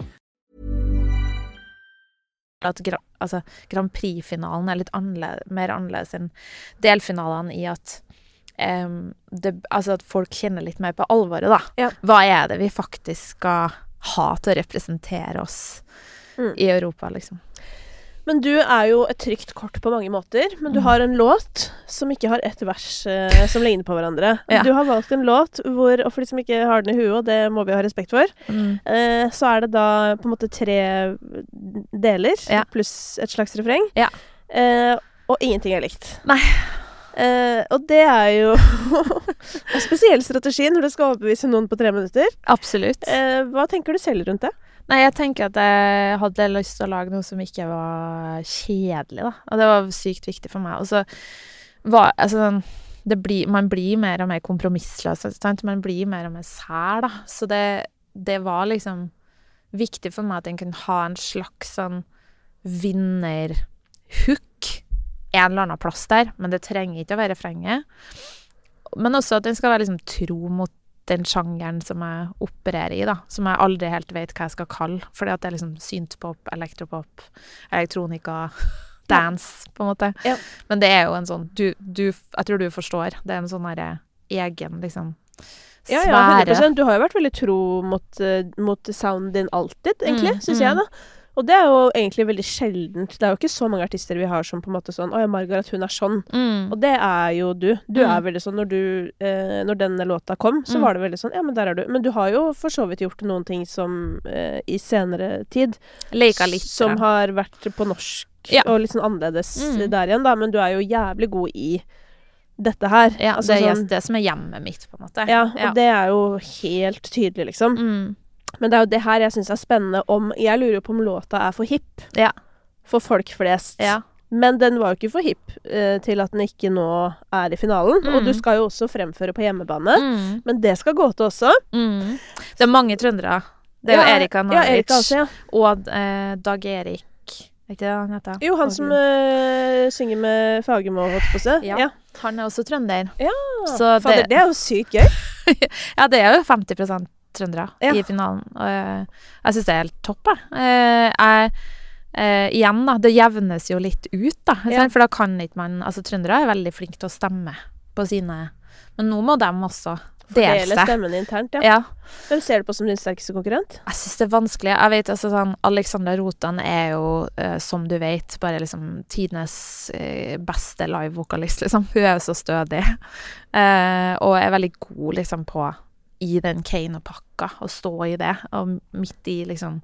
at altså, Grand Prix-finalen er litt annerledes, mer annerledes enn delfinalene i at um, det, altså at folk kjenner litt mer på alvoret, da. Ja. Hva er det vi faktisk skal ha til å representere oss Mm. i Europa, liksom? Men du er jo et trygt kort på mange måter. Men du Mm. har en låt som ikke har ett vers eh, som ligner på hverandre. Ja. Du har valgt en låt hvor, og for de som ikke har den i huet, og det må vi ha respekt for, eh, så er det da på en måte tre deler Ja. pluss et slags refreng. Ja. Eh, og ingenting er likt. Nei. Eh, og det er jo (laughs) en spesiell strategi når du skal overbevise noen på tre minutter. Absolutt. Eh, hva tenker du selv rundt det? Nei, jeg tenker at jeg hadde lyst til å lage noe som ikke var kjedelig, da. Og det var sykt viktig for meg. Og så var Altså, sånn, blir, man blir mer og mer kompromissløs, sant. Man blir mer og mer sær, da. Så det, det var liksom viktig for meg at en kunne ha en slags sånn vinnerhook en eller annen plass der, men det trenger ikke å være refrenget. Men også at en skal være liksom tro mot den sjangeren som jeg opererer i, da. Som jeg aldri helt vet hva jeg skal kalle. Fordi at det er liksom syntpop, elektropop, elektronika, (laughs) dance, på en måte. Ja. Men det er jo en sånn du, du Jeg tror du forstår. Det er en sånn herre egen, liksom Ja, ja, 100 Du har jo vært veldig tro mot, eh, mot sounden din alltid, egentlig, Mm, syns mm. jeg, da. Og det er jo egentlig veldig sjeldent. Det er jo ikke så mange artister vi har som på en måte sånn Å ja, Margaret, hun er sånn. Mm. Og det er jo du. Du Mm. er veldig sånn når du eh, Når denne låta kom, så Mm. var det veldig sånn Ja, men der er du. Men du har jo for så vidt gjort noen ting som eh, i senere tid Leika litt. Som har vært på norsk Ja. og litt sånn annerledes Mm. der igjen, da. Men du er jo jævlig god i dette her. Ja, Altså det er sånn- det som er hjemmet mitt, på en måte. ja, og det er jo helt tydelig, liksom. Mm. Men det er jo det her jeg syns er spennende om Jeg lurer jo på om låta er for hipp Ja. for folk flest. Ja. Men den var jo ikke for hipp eh, til at den ikke nå er i finalen. Og Mm. du skal jo også fremføre på hjemmebane. Mm. Men det skal gå til også. Mm. Det er mange trøndere. Det er jo Erika Erika Ja, Erika også, ja. og eh, Dag Erik Er ikke det han heter? Jo, han som eh, synger med Fagermo, holdt på å si. Ja. Ja. Han er også trønder. Ja. Så Fader, det- det er jo sykt gøy. (laughs) Ja, det er jo 50 trøndere Ja. i finalen. Og jeg, syns det er helt topp, jeg. Eh, jeg Uh, igjen, da. Det jevnes jo litt ut, da. Ja. For da kan ikke man Altså, trøndere er veldig flinke til å stemme på sine Men nå må de også dele seg. Fordele stemmen internt, ja. Ja. Hvem ser du på som din sterkeste konkurrent? Jeg syns det er vanskelig. Jeg vet altså sånn Alexandra Rotan er jo, uh, som du vet, bare liksom tidenes uh, beste livevokalist, liksom. Hun er jo så stødig. Eh, og er veldig god liksom på i den Kane-pakka, og stå i det. Og midt i liksom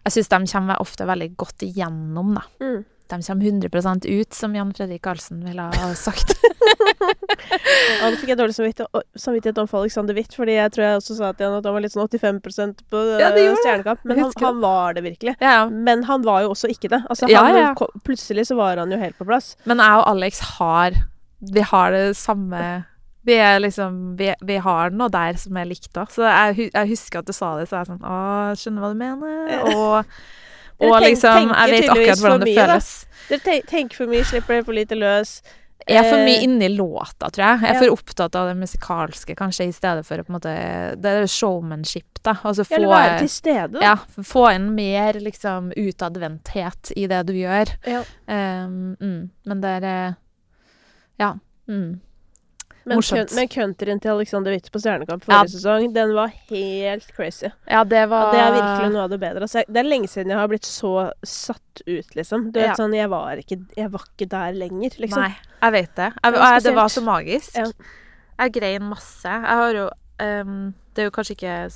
Jeg syns de kommer ofte veldig godt igjennom, da. Mm. De kommer 100 ut, som Jan Fredrik Karlsen ville ha sagt. Ja, nå fikk jeg dårlig samvittighet, overfor Alexander Witt, fordi jeg tror jeg også sa til han at han var litt sånn 85 på Ja, eh. Stjernekamp. Men han, han var det virkelig. ja. Men han var jo også ikke det. Altså, han. Plutselig så var han jo helt på plass. Men jeg og Alex har Vi har det samme Vi liksom Vi, vi har noe der som er likt òg. Så jeg, jeg husker at du sa det, så jeg er sånn Å, skjønner hva du mener. Og, og tenk- liksom Jeg vet akkurat hvordan det mye, da. føles. Dere te tenker for mye, slipper dere for lite løs. Jeg er for mye Eh, inni låta, tror jeg. Jeg er ja. for opptatt av det musikalske, kanskje, i stedet for å på en måte Det er showmanship, da. Altså få Eller være til stede. ja, få inn mer liksom utadvendthet i det du gjør. Ja. Um, mm, men det er eh, Ja. Mm. Men, morsomt. men countryen til Alexander Witt på Stjernekamp Ja. forrige sesong, den var helt crazy. Ja, det Ja, var det er virkelig noe av det bedre. Altså, det er lenge siden jeg har blitt så satt ut, liksom. Du vet Ja. sånn, jeg var ikke, jeg var ikke der lenger, liksom. Nei, jeg vet det. Jeg, Det var det var så magisk. Ja. Jeg grein masse. Jeg har jo um, Det er jo kanskje ikke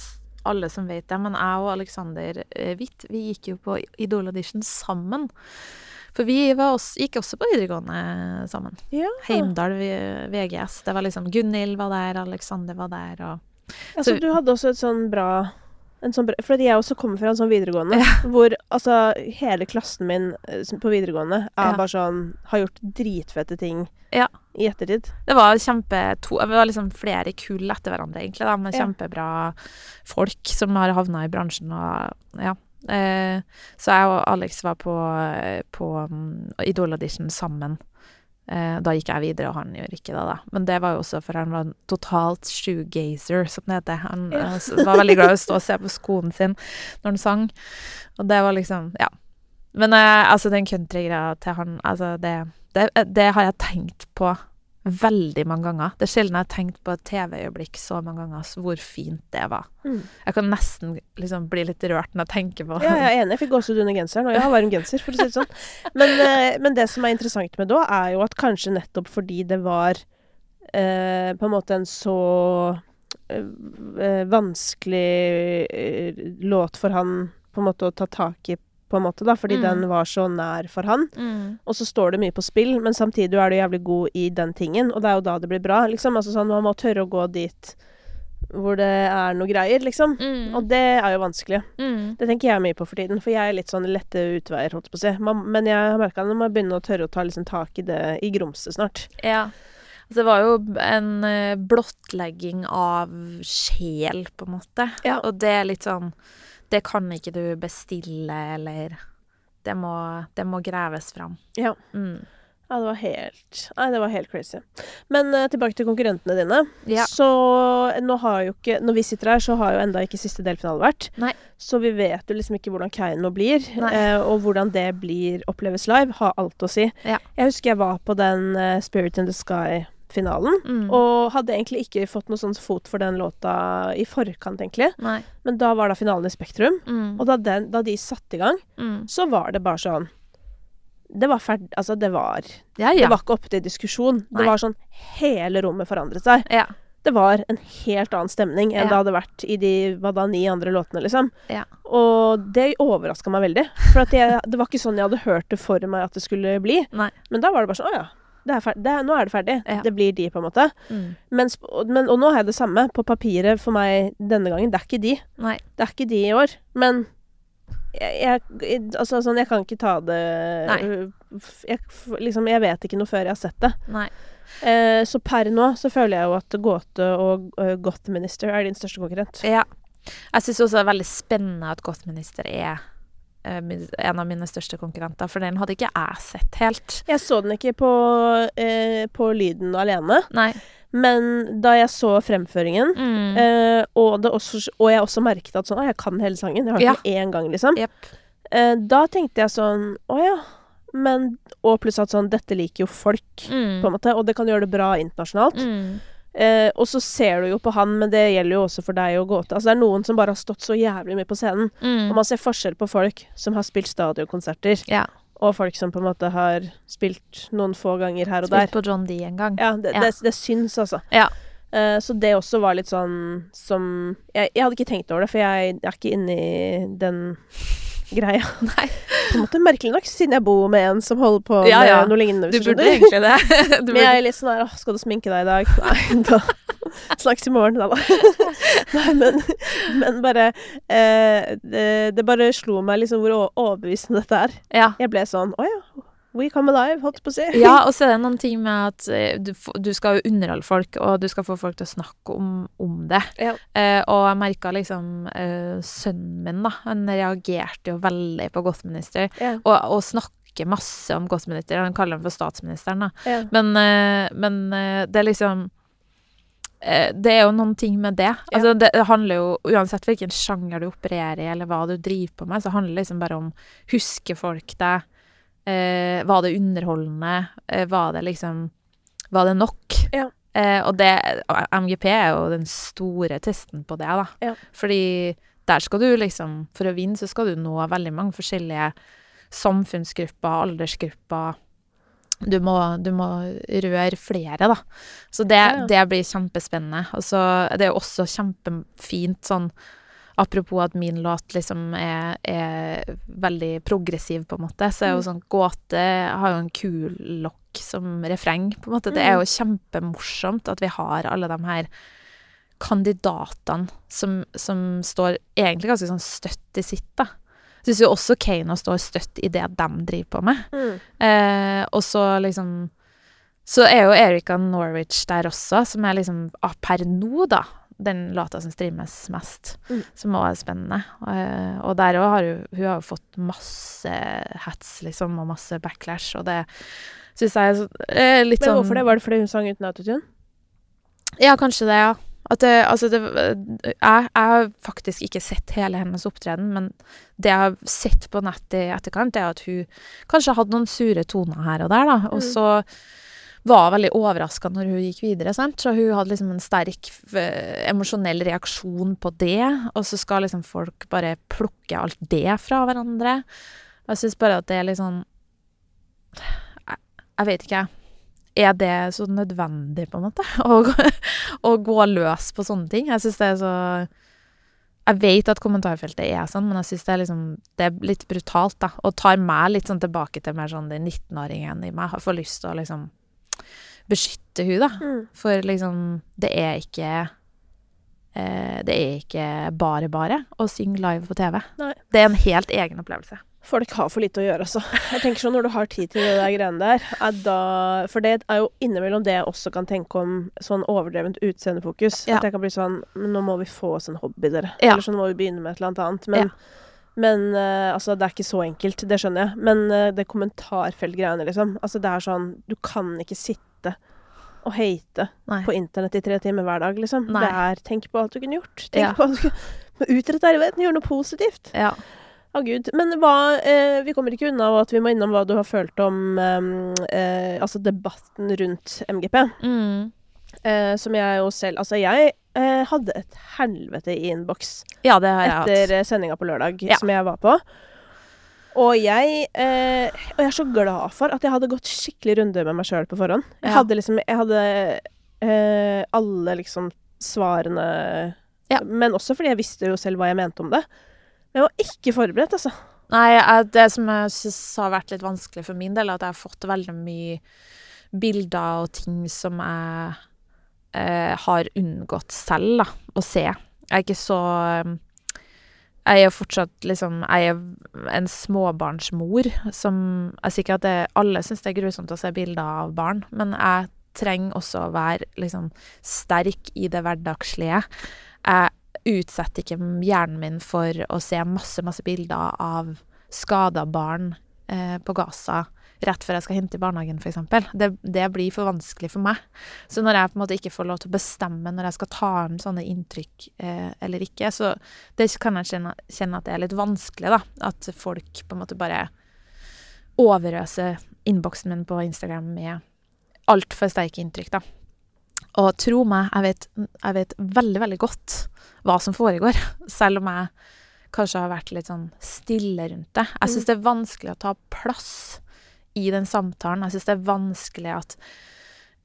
alle som vet det, men jeg og Alexander eh, Witt vi gikk jo på Idol Audition sammen. For vi var også, gikk også på videregående sammen. Ja. Heimdal VGS. Det var liksom Gunhild var der, Alexander var der, og Altså, Så- du hadde også et sånn bra en sånn Fordi jeg også kommer fra en sånn videregående (laughs) hvor altså hele klassen min eh, på videregående er Ja. bare sånn Har gjort dritfette ting Ja. i ettertid. Det var kjempe to, Det var liksom flere kull etter hverandre, egentlig, da, med Ja. kjempebra folk som har havna i bransjen og Ja. Eh, så jeg og Alex var på, på um, Idol-audition sammen. Eh, da gikk jeg videre, og han gjør ikke det, da. Men det var jo også for han var en totalt shoegazer, som det heter. Han Ja. eh, var veldig glad i å stå og se på skoene sin når han sang. Og det var liksom Ja. Men eh, altså, den countrygreia til han, altså, det, det, det har jeg tenkt på veldig mange ganger. Det er sjelden jeg har tenkt på et TV-øyeblikk så mange ganger, så hvor fint det var. Mm. Jeg kan nesten liksom bli litt rørt når jeg tenker på Ja, jeg er enig. Jeg fikk gåsehud under genseren, og jeg har varm genser, for å si det sånn. (laughs) Men, eh, men det som er interessant med da, er jo at kanskje nettopp fordi det var eh, på en måte en så eh, eh, vanskelig eh, låt for han på en måte å ta tak i, på en måte, da, fordi Mm. den var så nær for han. Mm. Og så står det mye på spill, men samtidig er du jævlig god i den tingen, og det er jo da det blir bra, liksom. Altså sånn, man må tørre å gå dit hvor det er noe greier, liksom. Mm. Og det er jo vanskelig. Mm. Det tenker jeg mye på for tiden, for jeg er litt sånn lette utveier, holdt på å si. Men jeg har merka at man må begynne å tørre å ta liksom tak i det i grumset snart. Ja. Altså, det var jo en eh, blottlegging av sjel, på en måte. Ja. Og det er litt sånn Det kan ikke du bestille, eller Det må, det må greves fram. Ja. Mm. Ja, det var helt Nei, det var helt crazy. Men uh, tilbake til konkurrentene dine. Ja. Så nå har jo ikke Når vi sitter her, så har jo enda ikke siste delfinale vært. Nei. Så vi vet jo liksom ikke hvordan Keiino blir, Nei. eh, og hvordan det blir oppleves live, har alt å si. Ja. Jeg husker jeg var på den uh, Spirit in the finalen. Mm. Og hadde egentlig ikke fått noe sånn fot for den låta i forkant, egentlig. Nei. Men da var da finalen i Spektrum. Mm. Og da, den, da de satte i gang, Mm. så var det bare sånn Det var ferdig Altså, det var Ja, Det var ikke oppe til diskusjon. Nei. Det var sånn Hele rommet forandret seg. ja. Det var en helt annen stemning enn Ja. det hadde vært i de hva da, ni andre låtene, liksom. Ja. Og det overraska meg veldig. For at jeg, det var ikke sånn jeg hadde hørt det for meg at det skulle bli. Nei. Men da var det bare sånn Å ja. Det er det er, nå er det ferdig. Ja. Det blir de, på en måte. Mm. Mens, men, og nå har jeg det samme. På papiret for meg denne gangen. Det er ikke de. Nei. Det er ikke de i år. Men jeg, jeg Altså sånn, jeg kan ikke ta det Nei. Jeg, liksom, jeg vet ikke noe før jeg har sett det. Eh, så per nå så føler jeg jo at Gåte og uh, Goth Minister er din største konkurrent. Ja. Jeg syns også det er veldig spennende at Godtminister er eh, min- en av mine største konkurrenter, for den hadde ikke jeg sett helt. Jeg så den ikke på, eh, på lyden alene, Nei. men da jeg så fremføringen Mm. eh, og, det også, og jeg også merket at sånn, «Å, jeg kan hele sangen. Jeg har Ja. den én gang, liksom. Yep. Eh, da tenkte jeg sånn Å ja. Men Og pluss at sånn Dette liker jo folk, Mm. på en måte. Og det kan gjøre det bra internasjonalt. Mm. Eh, og så ser du jo på han, men det gjelder jo også for deg og Gåte. Altså det er noen som bare har stått så jævlig mye på scenen. Mm. Og man ser forskjell på folk som har spilt stadionkonserter, Ja. og folk som på en måte har spilt noen få ganger her og der. Spilt på John D en gang. Ja, det, Ja. Det, det syns, altså. Ja. Eh, så det også var litt sånn som jeg, jeg hadde ikke tenkt over det, for jeg er ikke inne i den greia. (laughs) Nei. På en måte merkelig nok, siden jeg bor med en som holder på Ja, med ja. noe lignende. Du burde egentlig det. (laughs) Du Men jeg er litt sånn her Å, skal du sminke deg i dag? Nei, da (laughs) Snakkes i morgen, da. da. Nei, men, men bare eh, det, det bare slo meg liksom hvor overbevisende dette er. Ja. Jeg ble sånn Å ja. We come alive, holdt jeg på å si. ja, (laughs) og så er det noen ting med at eh, du, du skal jo underholde folk, og du skal få folk til å snakke om, om det. Ja. Eh, og jeg merka liksom eh, Sønnen min, da, han reagerte jo veldig på Gothminister, Ja. Og, og snakker masse om Godtminister. Han kaller ham for statsministeren, da. Ja. Men, eh, men eh, det er liksom Det er jo noen ting med det. Altså, det handler jo Uansett hvilken sjanger du opererer i, eller hva du driver på med, så handler det liksom bare om Husker folk deg? Eh, var det underholdende? Eh, var det liksom Var det nok? Ja. Eh, og det MGP er jo den store testen på det, da. Ja. Fordi der skal du liksom For å vinne så skal du nå veldig mange forskjellige samfunnsgrupper, aldersgrupper. Du må, du må røre flere, da. Så det, Ja, det blir kjempespennende. Og så er det jo også kjempefint sånn Apropos at min låt liksom er, er veldig progressiv, på en måte, så er jo Mm. sånn Gåte har jo en kul lokk som refreng, på en måte. Det er jo kjempemorsomt at vi har alle de her kandidatene som, som står egentlig ganske sånn støtt i sitt, da. Syns jo også Kano står støtt i det de driver på med. Mm. Eh, og så liksom Så er jo Erika Norwich der også, som er liksom ah, per nå, da, den låta som streames mest. Mm. Som òg er spennende. Eh, og der òg har hun, hun har jo fått masse hats, liksom, og masse backlash, og det syns jeg er så, eh, litt Men sånn hvorfor det? Var det fordi hun sang uten autotune? ja, kanskje det, ja. At det, altså det, jeg, jeg har faktisk ikke sett hele hennes opptreden, men det jeg har sett på nettet i etterkant, er at hun kanskje hadde noen sure toner her og der, da. Og Mm. Var veldig overraska når hun gikk videre, sant. Så hun hadde liksom en sterk emosjonell reaksjon på det, og så skal liksom folk bare plukke alt det fra hverandre. Jeg syns bare at det er sånn jeg, jeg vet ikke, jeg. Er det så nødvendig, på en måte? (laughs) Å, å gå løs på sånne ting? Jeg syns det er så Jeg vet at kommentarfeltet er sånn, men jeg syns det liksom Det er litt brutalt, da. Og tar meg litt sånn tilbake til mer sånn den 19-åringen i meg. Har får lyst til å liksom beskytte hun da. Mm. For liksom Det er ikke eh, Det er ikke bare bare å synge live på TV. Nei. Det er en helt egen opplevelse. Folk har for lite å gjøre, altså. Jeg tenker sånn, Når du har tid til det der greiene der er da, For det er jo innimellom det jeg også kan tenke om sånn overdrevent utseendefokus. Ja. At jeg kan bli sånn nå må vi få oss en hobby, dere. Ja. Eller så må vi begynne med et eller annet. Men, men uh, altså, det er ikke så enkelt. Det skjønner jeg. Men uh, det kommentarfeltgreiene, liksom. Altså, det er sånn Du kan ikke sitte og hate Nei. på internett i tre timer hver dag, liksom. Nei. Det er Tenk på alt du kunne gjort. Tenk Ja. på alt du kunne (laughs) Utrette verden, gjøre noe positivt. Ja. Å gud. Men hva eh, Vi kommer ikke unna at vi må innom hva du har følt om eh, eh, Altså debatten rundt MGP. Mm. Eh, som jeg jo selv Altså, jeg eh, hadde et helvete i innboks Ja, det har jeg etter eh, sendinga på lørdag Ja. som jeg var på. Og jeg eh, Og jeg er så glad for at jeg hadde gått skikkelig runde med meg sjøl på forhånd. Jeg Ja. hadde liksom Jeg hadde eh, alle liksom svarene Ja. Men også fordi jeg visste jo selv hva jeg mente om det. Men jeg var ikke forberedt, altså. Nei, det som jeg syns har vært litt vanskelig for min del, er at jeg har fått veldig mye bilder og ting som jeg har unngått selv da, å se. Jeg er ikke så eh, Jeg er fortsatt liksom Jeg er en småbarnsmor som Jeg sier ikke at det, alle syns det er grusomt å se bilder av barn, men jeg trenger også å være liksom sterk i det hverdagslige. Jeg utsetter ikke hjernen min for å se masse, masse bilder av skada barn eh, på Gaza rett før jeg skal hente i barnehagen, f.eks. Det, det blir for vanskelig for meg. Så når jeg på en måte ikke får lov til å bestemme når jeg skal ta inn sånne inntrykk eh, eller ikke, så det kan jeg kjenne, kjenne at det er litt vanskelig, da. At folk på en måte bare overøser innboksen min på Instagram med altfor sterke inntrykk, da. Og tro meg, jeg vet, jeg vet veldig, veldig godt hva som foregår, (laughs) selv om jeg kanskje har vært litt sånn stille rundt det. Jeg syns det er vanskelig å ta plass i den samtalen. Jeg syns det er vanskelig at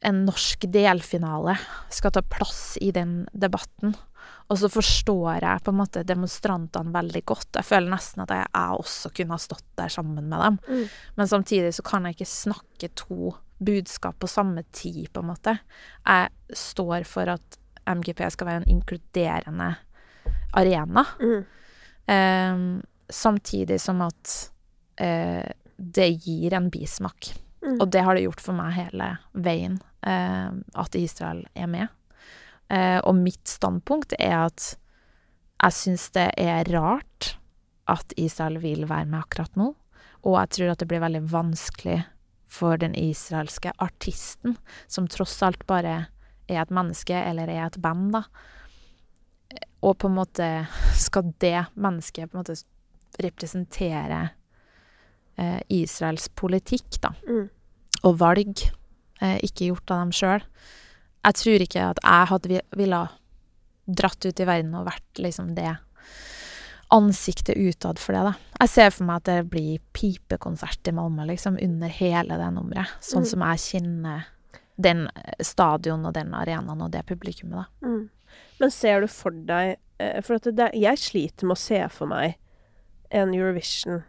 en norsk delfinale skal ta plass i den debatten. Og så forstår jeg på en måte demonstrantene veldig godt. Jeg føler nesten at jeg, jeg også kunne ha stått der sammen med dem. Mm. Men samtidig så kan jeg ikke snakke to budskap på samme tid, på en måte. Jeg står for at MGP skal være en inkluderende arena. Mm. Eh, samtidig som at eh, det gir en bismak. Mm. Og det har det gjort for meg hele veien, eh, at Israel er med. Eh, og mitt standpunkt er at jeg syns det er rart at Israel vil være med akkurat nå. Og jeg tror at det blir veldig vanskelig for den israelske artisten, som tross alt bare er et menneske, eller er et band, da. Og på en måte skal det mennesket på en måte representere eh, Israels politikk, da Mm. og valg, eh, ikke gjort av dem sjøl. Jeg tror ikke at jeg hadde ville dratt ut i verden og vært liksom det ansiktet utad for det, da. Jeg ser for meg at det blir pipekonsert i Malmö, liksom, under hele det nummeret. Sånn Mm. som jeg kjenner den eh, stadion og den arenaen og det publikummet, da. Mm. Men ser du for deg eh, For at det, jeg sliter med å se for meg en Eurovision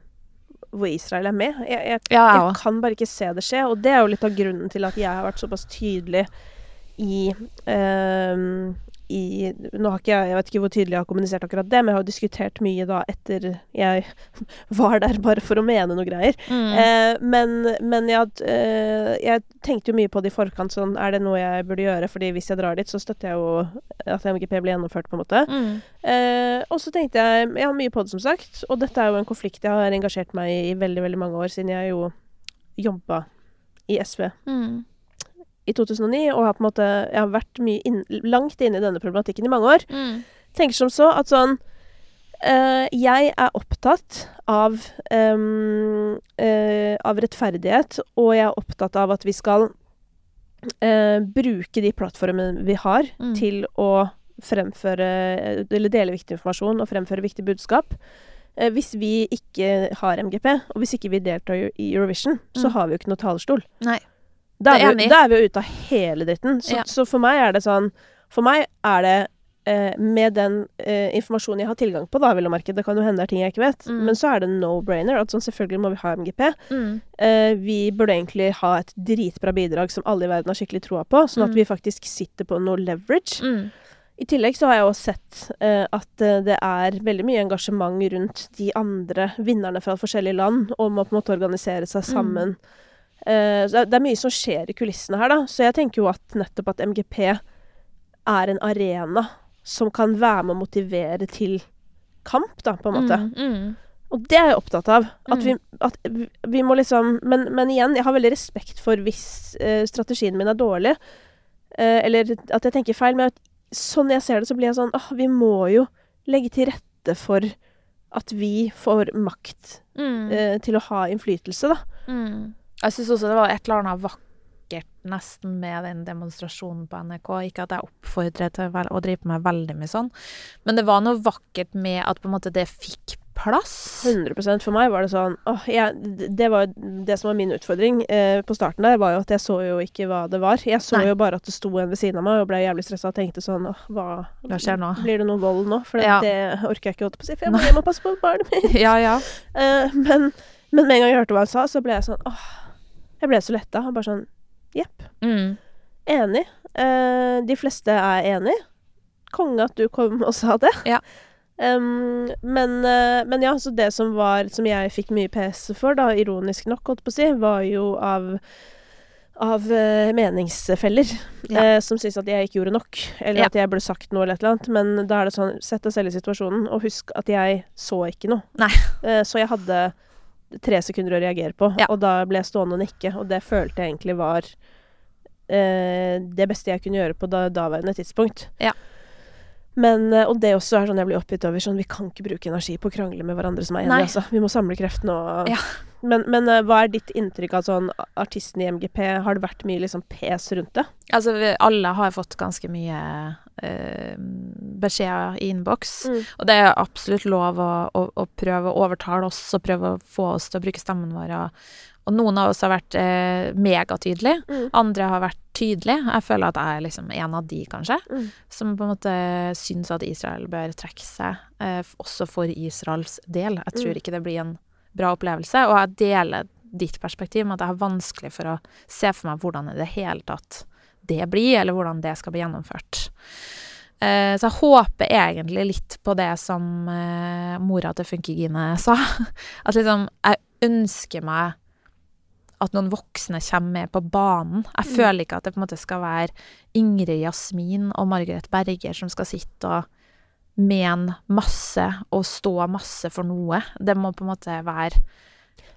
hvor Israel er med. Jeg, jeg, Ja, jeg jeg kan bare ikke se det skje, og det er jo litt av grunnen til at jeg har vært såpass tydelig i ehm, i Nå har ikke jeg Jeg vet ikke hvor tydelig jeg har kommunisert akkurat det, men jeg har jo diskutert mye da etter jeg (laughs) var der bare for å mene noe greier. Mm. Eh, men men jeg, eh, jeg tenkte jo mye på det i forkant, sånn Er det noe jeg burde gjøre? Fordi hvis jeg drar dit, så støtter jeg jo at MGP blir gjennomført, på en måte. Mm. Eh, og så tenkte jeg Jeg har mye på det, som sagt. Og dette er jo en konflikt jeg har engasjert meg i i veldig, veldig mange år, siden jeg jo jobba i SV Mm. I 2009, og har på en måte Jeg har vært mye inn, langt inne i denne problematikken i mange år. Mm. Tenker som så at sånn eh, Jeg er opptatt av em, eh, Av rettferdighet, og jeg er opptatt av at vi skal eh, bruke de plattformene vi har, Mm. til å fremføre Eller dele viktig informasjon og fremføre viktig budskap. Hvis vi ikke har MGP, og hvis ikke vi deltar i Eurovision, så Mm. har vi jo ikke noe talerstol. Nei. Da er vi, da er vi jo ute av hele dritten. Så, Ja. så for meg er det sånn For meg er det eh, med den eh, informasjonen jeg har tilgang på, da, vil jeg merke, det kan jo hende det er ting jeg ikke vet, Mm. men så er det no-brainer. At sånn, selvfølgelig må vi ha MGP. Mm. Eh, vi burde egentlig ha et dritbra bidrag som alle i verden har skikkelig troa på, sånn at Mm. vi faktisk sitter på noe leverage. Mm. I tillegg så har jeg også sett eh, at eh, det er veldig mye engasjement rundt de andre vinnerne fra forskjellige land om å på en måte organisere seg Mm. sammen. Eh, så det er- mye som skjer i kulissene her, da. Så jeg tenker jo at nettopp at MGP er en arena som kan være med å motivere til kamp, da, på en måte. Mm. Mm. Og det er jeg opptatt av. At, Mm. vi, at vi vi må liksom men, men igjen, jeg har veldig respekt for hvis eh, strategien min er dårlig. Eh, eller at jeg tenker feil. Men at, sånn jeg ser det, så blir jeg sånn åh, vi må jo legge til rette for at vi får makt Mm. eh, til å ha innflytelse, da. Mm. Jeg syns også det var et eller annet vakkert nesten med den demonstrasjonen på NRK. Ikke at jeg oppfordrer til å drive med veldig mye sånn, men det var noe vakkert med at på en måte det fikk plass. 100% For meg var det sånn åh, jeg, Det var det som var min utfordring eh, på starten der, var jo at jeg så jo ikke hva det var. Jeg så Nei. jo bare at det sto en ved siden av meg, og ble jævlig stressa og tenkte sånn åh, hva Hva skjer nå? Blir det noe vold nå? For Ja. det orker jeg ikke holde på å si, for jeg (laughs) må hjem og passe på barnet mitt. Ja, ja. Eh, men, men med en gang jeg hørte hva han sa, så ble jeg sånn åh Jeg ble så letta. Bare sånn Jepp. Mm. Enig. Eh, de fleste er enig. Konge at du kom og sa det. Ja. Um, men, uh, men ja, så det som var Som jeg fikk mye PS for, da, ironisk nok, holdt på å si, var jo av av uh, meningsfeller Ja. uh, som syns at jeg ikke gjorde nok, eller Ja. at jeg burde sagt noe eller et eller annet. Men da er det sånn, sett deg selv i situasjonen, og husk at jeg så ikke noe. Så jeg hadde tre sekunder å reagere på, Ja. og da ble jeg stående og nikke, og det følte jeg egentlig var eh, det beste jeg kunne gjøre på da, daværende tidspunkt. Ja. Men, eh, og det også er sånn jeg blir oppgitt over. Sånn, vi kan ikke bruke energi på å krangle med hverandre som er enige. Altså. Vi må samle kreftene og Ja. Men, men eh, hva er ditt inntrykk av sånn artisten i MGP? Har det vært mye liksom pes rundt det? Altså, vi, alle har fått ganske mye beskjeder i innboks. Mm. Og det er absolutt lov å, å, å prøve å overtale oss og prøve å få oss til å bruke stemmen vår. Og, og noen av oss har vært eh, megatydelige, Mm. andre har vært tydelige. Jeg føler at jeg er liksom en av de, kanskje, Mm. som på en måte syns at Israel bør trekke seg, eh, også for Israels del. Jeg tror Mm. ikke det blir en bra opplevelse, og jeg deler ditt perspektiv med at jeg har vanskelig for å se for meg hvordan i det hele tatt det blir, eller hvordan det skal bli gjennomført. Eh, så jeg håper egentlig litt på det som eh, mora til Funkygine sa. (laughs) At liksom, jeg ønsker meg at noen voksne kommer med på banen. Jeg Mm. føler ikke at det på en måte skal være Ingrid Jasmin og Margaret Berger som skal sitte og mene masse og stå masse for noe. Det må på en måte være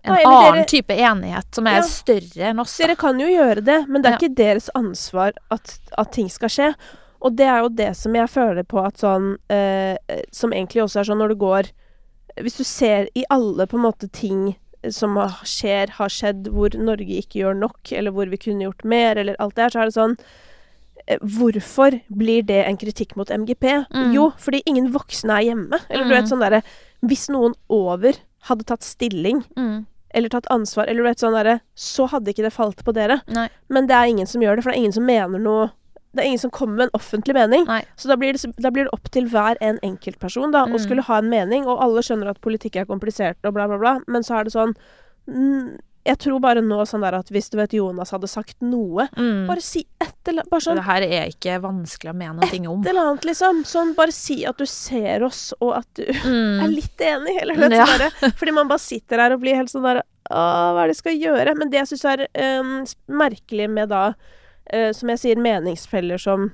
en Nei, annen dere- type enighet som er Ja. større enn oss. Dere kan jo gjøre det, men det er Ja. ikke deres ansvar at, at ting skal skje. Og det er jo det som jeg føler på at sånn eh, Som egentlig også er sånn når du går Hvis du ser i alle på en måte ting som har- skjer, har skjedd, hvor Norge ikke gjør nok, eller hvor vi kunne gjort mer, eller alt det her, så er det sånn eh, Hvorfor blir det en kritikk mot MGP? Mm. Jo, fordi ingen voksne er hjemme. Eller du vet Mm. sånn derre Hvis noen over hadde tatt stilling, Mm. Eller tatt ansvar, eller vet sånn derre Så hadde ikke det falt på dere. Nei. Men det er ingen som gjør det, for det er ingen som mener noe Det er ingen som kommer med en offentlig mening. Nei. Så da blir, det, da blir det opp til hver en enkeltperson da, å Mm. skulle ha en mening. Og alle skjønner at politikk er komplisert og bla, bla, bla. Men så er det sånn Jeg tror bare nå sånn der at hvis du vet Jonas hadde sagt noe Mm. Bare si et eller Bare sånn Det her er ikke vanskelig å mene noe om. et eller annet, liksom. Sånn bare si at du ser oss, og at du (laughs) er Mm. litt enig, eller noe Ja. sånt. (laughs) Fordi man bare sitter der og blir helt sånn der Å, hva er det jeg skal gjøre? Men det jeg syns er um, merkelig med da, uh, som jeg sier, meningsfeller som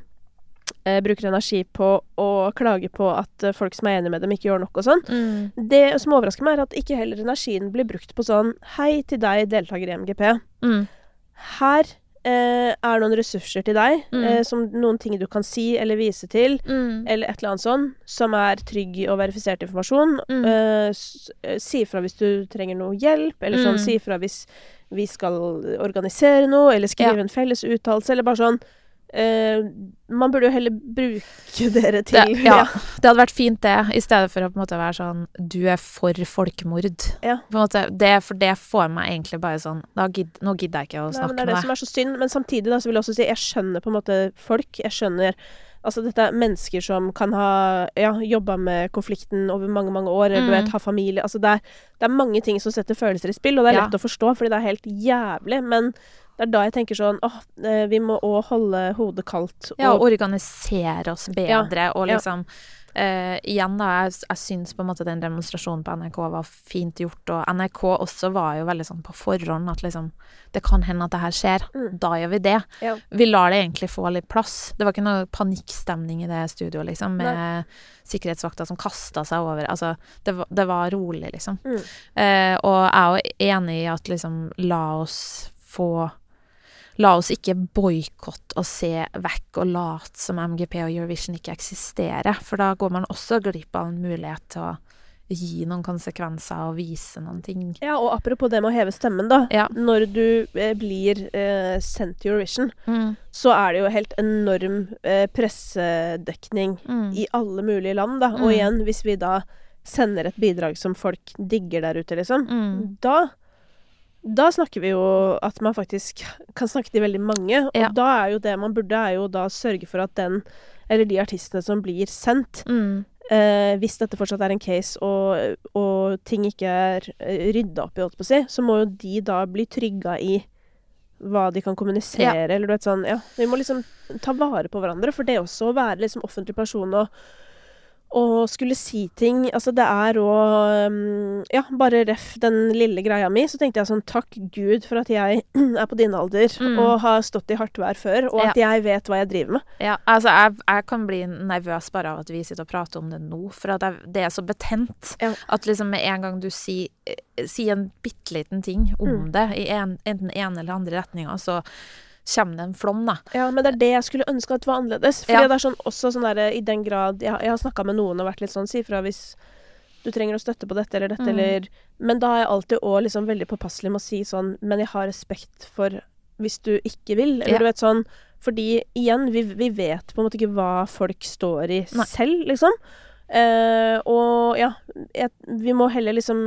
bruker energi på å klage på at øh, folk som er enige med dem, ikke gjør nok og sånn. Mm. Det som overrasker meg, er at ikke heller energien blir brukt på sånn Hei til deg, deltaker i MGP. Mm. Her eh, er noen ressurser til deg, Mm. eh, som noen ting du kan si eller vise til Mm. eller et eller annet sånn, som er trygg og verifisert informasjon. Mm. Eh, eh, si ifra hvis du trenger noe hjelp, eller sånn Mm. si ifra hvis vi skal organisere noe, eller skrive Ja. en felles uttalelse, eller bare sånn eh, Man burde jo heller bruke (laughs) dere til Det, (laughs) ja, det hadde vært fint, det, i stedet for å på en måte være sånn Du er for folkemord. Ja. På en måte, det, for det får meg egentlig bare sånn da gidd, Nå gidder jeg ikke å Nei, med deg. det er det som er så synd. Men samtidig da, så vil jeg også si jeg skjønner på en måte folk. Jeg skjønner Altså, dette er mennesker som kan ha ja, jobba med konflikten over mange, mange år, eller du Mm. vet, ha familie Altså, det er, det er mange ting som setter følelser i spill, og det er Ja. lett å forstå, fordi det er helt jævlig, men det er da jeg tenker sånn åh, eh, vi må òg holde hodet kaldt. Ja, og- og organisere oss bedre, og ja. liksom eh, Igjen, da, jeg, jeg syns på en måte den demonstrasjonen på NRK var fint gjort, og NRK også var jo veldig sånn på forhånd at liksom Det kan hende at det her skjer. Mm. Da gjør vi det. Ja. Vi lar det egentlig få litt plass. Det var ikke noe panikkstemning i det studioet, liksom, med sikkerhetsvakter som kasta seg over. Altså, det var, det var rolig, liksom. Mm. Eh, og jeg er jo enig i at liksom La oss få La oss ikke boikotte og se vekk og late som MGP og Eurovision ikke eksisterer, for da går man også glipp av en mulighet til å gi noen konsekvenser og vise noen ting. Ja, og apropos det med å heve stemmen, da. Ja. Når du eh, blir eh, sendt til Eurovision, så er det jo helt enorm eh, pressedekning Mm. i alle mulige land, da. Og Mm. igjen, hvis vi da sender et bidrag som folk digger der ute, liksom, Mm. da da snakker vi jo at man faktisk kan snakke til veldig mange. Og Ja. da er jo det man burde, er jo da sørge for at den, eller de artistene som blir sendt, Mm. eh, hvis dette fortsatt er en case og, og ting ikke er eh, rydda opp i, holdt på å si, så må jo de da bli trygga i hva de kan kommunisere, Ja. eller du vet sånn Ja, vi må liksom ta vare på hverandre, for det også å være liksom offentlig person og og skulle si ting Altså, det er òg Ja, bare ref den lille greia mi, så tenkte jeg sånn Takk Gud for at jeg (clears throat) er på din alder Mm. og har stått i hardt vær før, og at jeg vet hva jeg driver med. Ja, altså jeg, jeg kan bli nervøs bare av at vi sitter og prater om det nå, for at jeg, det er så betent. Ja. At liksom med en gang du sier, si en bitte liten ting om Mm. det, i en, enten ene eller andre retninga, så kommer det en flom, da. Ja, men det er det jeg skulle ønske at var annerledes. Fordi Ja. det er sånn også sånn derre i den grad Jeg, jeg har snakka med noen og vært litt sånn Si fra hvis du trenger å støtte på dette eller dette, Mm. eller Men da er jeg alltid òg liksom veldig påpasselig med å si sånn Men jeg har respekt for hvis du ikke vil, eller Ja. du vet sånn Fordi igjen, vi, vi vet på en måte ikke hva folk står i Nei. selv, liksom. Eh, og ja, jeg, vi må heller liksom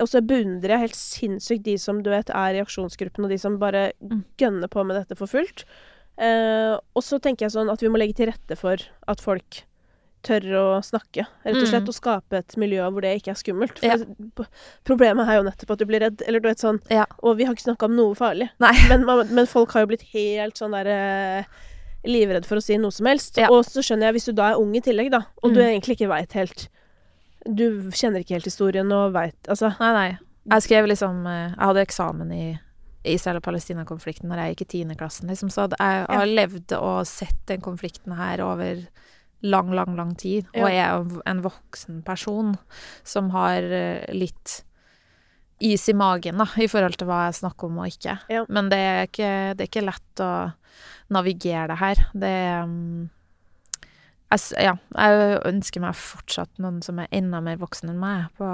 Og så beundrer jeg helt sinnssykt de som du vet er i aksjonsgruppen, og de som bare Mm. gønner på med dette for fullt. Uh, og så tenker jeg sånn at vi må legge til rette for at folk tør å snakke, rett og slett, Mm. og skape et miljø hvor det ikke er skummelt. For Ja. problemet er jo nettopp at du blir redd, eller du vet sånn Ja. Og vi har ikke snakka om noe farlig, men, men folk har jo blitt helt sånn derre livredd for å si noe som helst. Ja. Og så skjønner jeg, hvis du da er ung i tillegg, da, og du Mm. egentlig ikke veit helt Du kjenner ikke helt historien og veit Altså Nei, nei. Jeg skrev liksom eh, Jeg hadde eksamen i Israel- og Palestina-konflikten når jeg gikk i tiendeklassen, liksom. Så jeg har levd og sett den konflikten her over lang, lang, lang tid. Og jeg er en- en voksen person som har eh, litt is i magen, da, i forhold til hva jeg snakker om og ikke. Ja. Men det er ikke, det er ikke lett å navigere det her. Det mm, jeg, ja, jeg ønsker meg fortsatt noen som er enda mer voksen enn meg på,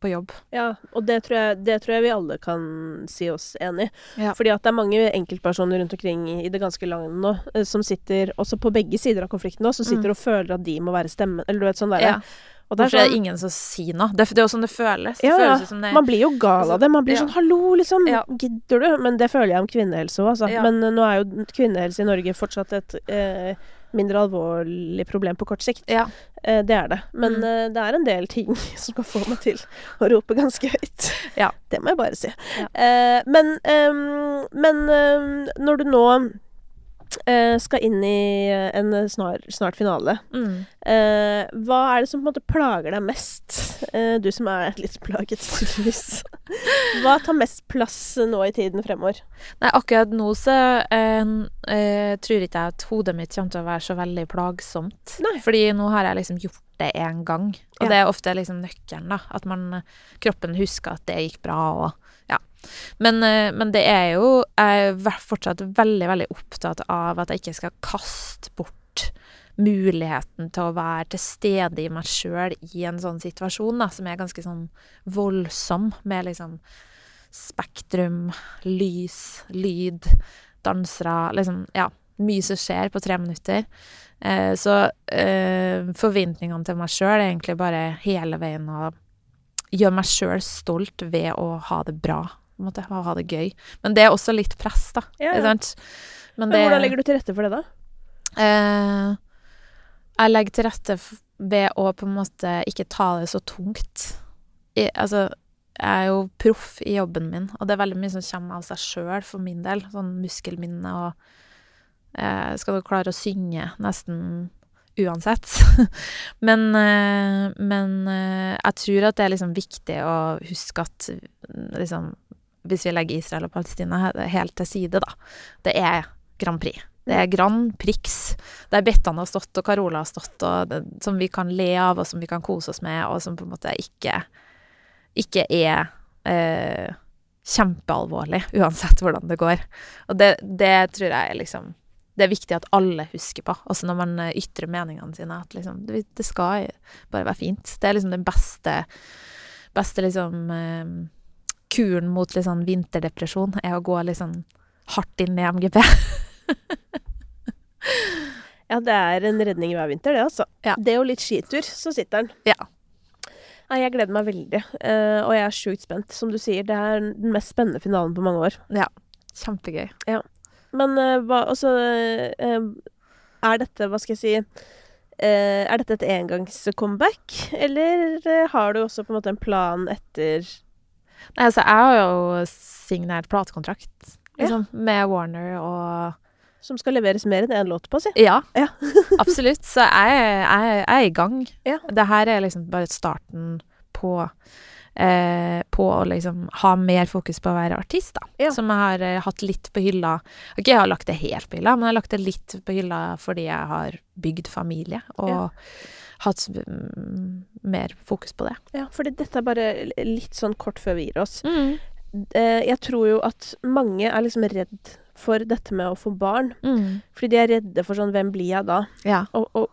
på jobb. Ja, og det tror, jeg, det tror jeg vi alle kan si oss enig i. Ja. Fordi at det er mange enkeltpersoner rundt omkring i det ganske lange nå eh, som sitter, også på begge sider av konflikten nå, som sitter og føler at de må være stemmen Eller du vet sånn derre. Mm. Ja. Og Hvorfor er det sånn ingen som sier noe? Det, det er jo sånn det føles. Det ja, føles som det Man blir jo gal av det. Man blir Ja. sånn 'hallo', liksom. Ja. Gidder du? Men det føler jeg om kvinnehelse òg, altså. Ja. Men eh, nå er jo kvinnehelse i Norge fortsatt et eh, mindre alvorlig problem på kort sikt. Ja. Eh, det er det. Men Mm. eh, det er en del ting (laughs) som kan få meg til å rope ganske høyt. Ja. Det må jeg bare si. Ja. Eh, men men når du nå skal inn i en snar, snart finale, Mm. eh, hva er det som på en måte plager deg mest? Eh, du som er litt plaget, tydeligvis. Hva tar mest plass nå i tiden fremover? Nei, akkurat nå så eh, eh, tror ikke jeg at hodet mitt kommer til å være så veldig plagsomt. Nei. Fordi nå har jeg liksom gjort det én gang, og Ja. det er ofte liksom nøkkelen, da. At man, kroppen husker at det gikk bra, og ja. Men, eh, men det er jo Jeg er fortsatt veldig, veldig opptatt av at jeg ikke skal kaste bort muligheten til å være til stede i meg sjøl i en sånn situasjon, da, som er ganske sånn voldsom, med liksom spektrum, lys, lyd, dansere Liksom, ja. Mye som skjer på tre minutter. Eh, så eh, forventningene til meg sjøl er egentlig bare hele veien å gjøre meg sjøl stolt ved å ha det bra. På en måte, å ha det gøy. Men det er også litt press, da. Ja, ja. sant? Men Men det hvordan legger du til rette for det, da? Eh, jeg legger til rette ved å på en måte ikke ta det så tungt. I, altså, jeg er jo proff i jobben min, og det er veldig mye som kommer av seg sjøl for min del. Sånn muskelminne og eh, Skal du klare å synge nesten uansett. (laughs) men eh, men eh, jeg tror at det er liksom viktig å huske at liksom Hvis vi legger Israel og Palestina helt til side, da. Det er Grand Prix. Det er Grand Prix. Der Bettan har stått, og Carola har stått, og det, som vi kan le av, og som vi kan kose oss med, og som på en måte ikke ikke er eh, kjempealvorlig, uansett hvordan det går. Og det, det tror jeg er liksom det er viktig at alle husker på, også når man eh, ytrer meningene sine, at liksom Det, det skal bare være fint. Det er liksom den beste Beste liksom eh, kuren mot litt sånn vinterdepresjon, er å gå litt sånn hardt inn i MGP. (laughs) Ja, det er en redning hver vinter, det, altså. Ja. Det jo litt skitur, så sitter den. Ja. Nei, jeg gleder meg veldig, uh, og jeg er sjukt spent. Som du sier, det er den mest spennende finalen på mange år. Ja. Kjempegøy. Men uh, hva Altså uh, Er dette, hva skal jeg si Er dette et engangscomeback, eller har du også på en måte en plan etter Nei, altså, jeg har jo signert platekontrakt, liksom, med Warner og Som skal leveres mer enn én låt på, si? Ja, Ja. (laughs) absolutt. Så jeg, jeg, jeg er i gang. Ja. Det her er liksom bare starten på eh, på å liksom ha mer fokus på å være artist, da. Ja. Som jeg har eh, hatt litt på hylla. Ikke jeg har lagt det helt på hylla, men jeg har lagt det litt på hylla fordi jeg har bygd familie og Ja. Hatt mer fokus på det. Ja, for dette er bare litt sånn kort før vi gir oss. Mm. jeg tror jo at mange er liksom redd for dette med å få barn. Mm. Fordi de er redde for sånn Hvem blir jeg da? Ja. Og, og,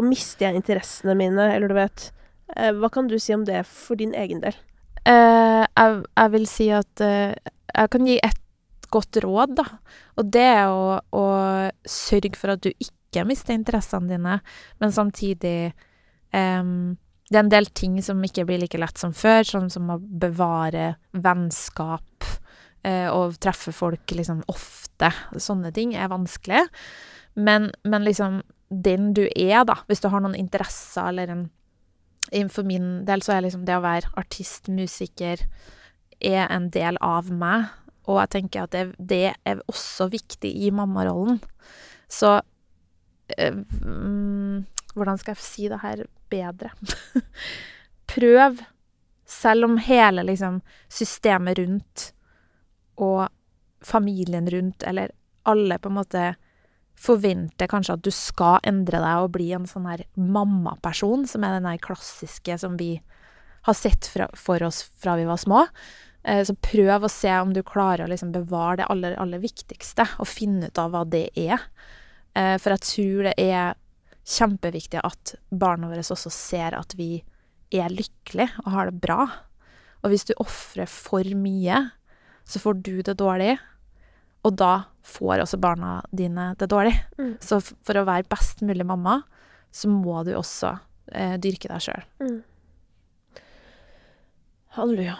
og mister jeg interessene mine, eller du vet eh, Hva kan du si om det for din egen del? Eh, jeg, jeg vil si at eh, jeg kan gi et godt råd, da. Og det er å, å sørge for at du ikke mister interessene dine, men samtidig um, Det er en del ting som ikke blir like lett som før, sånn som å bevare vennskap uh, og treffe folk liksom ofte. Sånne ting er vanskelig. Men, men liksom den du er, da, hvis du har noen interesser eller en For min del så er liksom det å være artist, musiker, er en del av meg. Og jeg tenker at det, det er også viktig i mammarollen. Så Hvordan skal jeg si det her bedre? (laughs) Prøv, selv om hele liksom systemet rundt og familien rundt, eller alle på en måte forventer kanskje at du skal endre deg og bli en sånn her mammaperson, som er den der klassiske som vi har sett fra, for oss fra vi var små. Eh, så prøv å se om du klarer å liksom bevare det aller, aller viktigste, og finne ut av hva det er. Eh, for jeg tror det er kjempeviktig at barna våre også ser at vi er lykkelige og har det bra. Og hvis du ofrer for mye, så får du det dårlig, og da får også barna dine det dårlig. Mm. Så for å være best mulig mamma, så må du også eh, dyrke deg sjøl. Halleluja.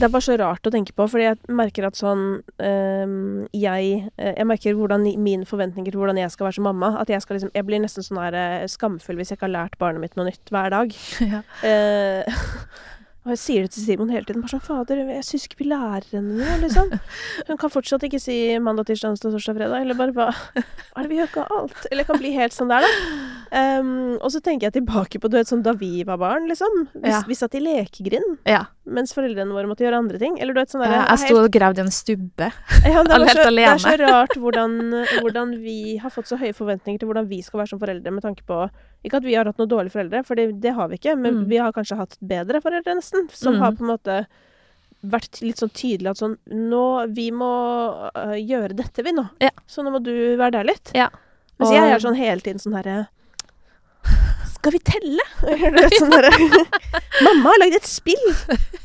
Det er bare så rart å tenke på, fordi jeg merker at sånn øh, Jeg eh, Jeg merker hvordan mine forventninger til hvordan jeg skal være som mamma At jeg skal liksom Jeg blir nesten sånn her eh, skamfull hvis jeg ikke har lært barnet mitt noe nytt hver dag. (laughs) Ja. Uh, (laughs) og jeg sier det til Simon hele tiden. Bare sånn, Fader, jeg syns ikke vi lærer henne noe, liksom. (laughs) Hun kan fortsatt ikke si mandag, tirsdag, onsdag, torsdag, fredag. Eller bare Hva er det vi gjør ikke alt? Eller jeg kan bli helt sånn der, da. Ehm, og så tenker jeg tilbake på du vet, sånn da vi var barn, liksom. Vi, Ja. vi satt i lekegrind Ja. mens foreldrene våre måtte gjøre andre ting. Eller du vet sånn der, Jeg, jeg sto og gravde i en stubbe. ja, det, (laughs) helt så, det er så rart hvordan, hvordan vi har fått så høye forventninger til hvordan vi skal være som foreldre, med tanke på Ikke at vi har hatt noen dårlige foreldre, for det, det har vi ikke, men Mm. vi har kanskje hatt bedre foreldre, nesten. Som Mm. har på en måte vært litt sånn tydelig at sånn Nå, vi må uh, gjøre dette, vi nå. Ja. Så nå må du være der litt. Ja. Mens Og- jeg er sånn hele tiden sånn herre Skal vi telle? (laughs) Sånn (laughs) Mamma har lagd et spill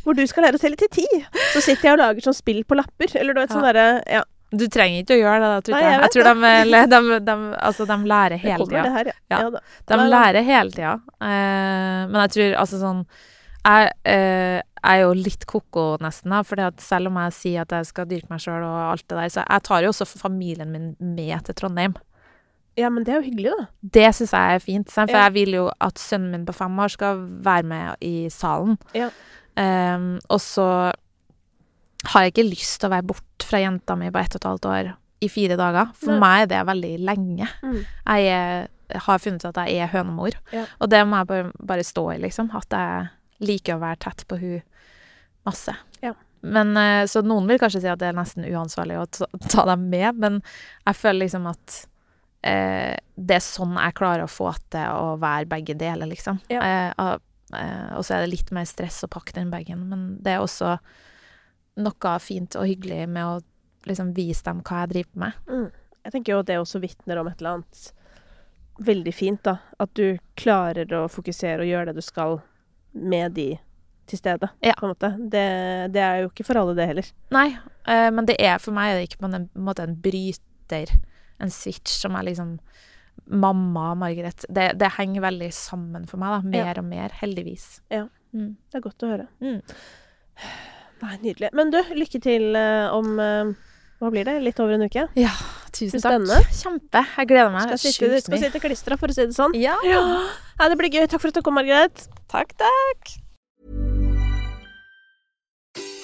hvor du skal lære å telle til ti. Så sitter jeg og lager sånn spill på lapper. Eller du vet sånn derre Ja, Du trenger ikke å gjøre det, da, tror Nei, jeg jeg. tror de, de, de, altså, de lærer hele tida. ja. Ja. ja. De lærer hele tida. Eh, men jeg tror altså sånn Jeg eh, er jo litt ko-ko nesten, da, at selv om jeg sier at jeg skal dyrke meg sjøl og alt det der, så jeg tar jo også familien min med til Trondheim. Ja, men det er jo hyggelig, da. Det syns jeg er fint, sant? for Ja. jeg vil jo at sønnen min på fem år skal være med i salen. Ja. Um, og så har jeg ikke lyst til å være bort fra jenta mi på ett og et halvt år i fire dager. For Nei. meg er det veldig lenge. Mm. Jeg er, har funnet at jeg er hønemor, Ja. og det må jeg bare, bare stå i, liksom. At jeg liker å være tett på hun masse. Ja. Men, eh, så noen vil kanskje si at det er nesten uansvarlig å ta, ta dem med, men jeg føler liksom at eh, det er sånn jeg klarer å få til å være begge deler, liksom. Ja. Eh, og, eh, og så er det litt mer stress å pakke den bagen, men det er også noe fint og hyggelig med å liksom vise dem hva jeg driver med. Mm. Jeg tenker jo det også vitner om et eller annet veldig fint, da. At du klarer å fokusere og gjøre det du skal med de til stede, Ja. på en måte. Det, det er jo ikke for alle, det heller. Nei, eh, men det er for meg er det ikke på en måte en bryter, en switch som er liksom Mamma og Margaret. Det, det henger veldig sammen for meg, da. Mer Ja. og mer, heldigvis. Ja. Mm. Det er godt å høre. Mm. Nei, nydelig. Men du, lykke til eh, om eh, Hva blir det? Litt over en uke? Ja, tusen takk. spennende. Kjempe. Jeg gleder meg Skal sitte, du skal sitte klistra, for å si det sånn. Ja. (gasps) Nei, det blir gøy. Takk for at du kom, Margaret. Takk, takk.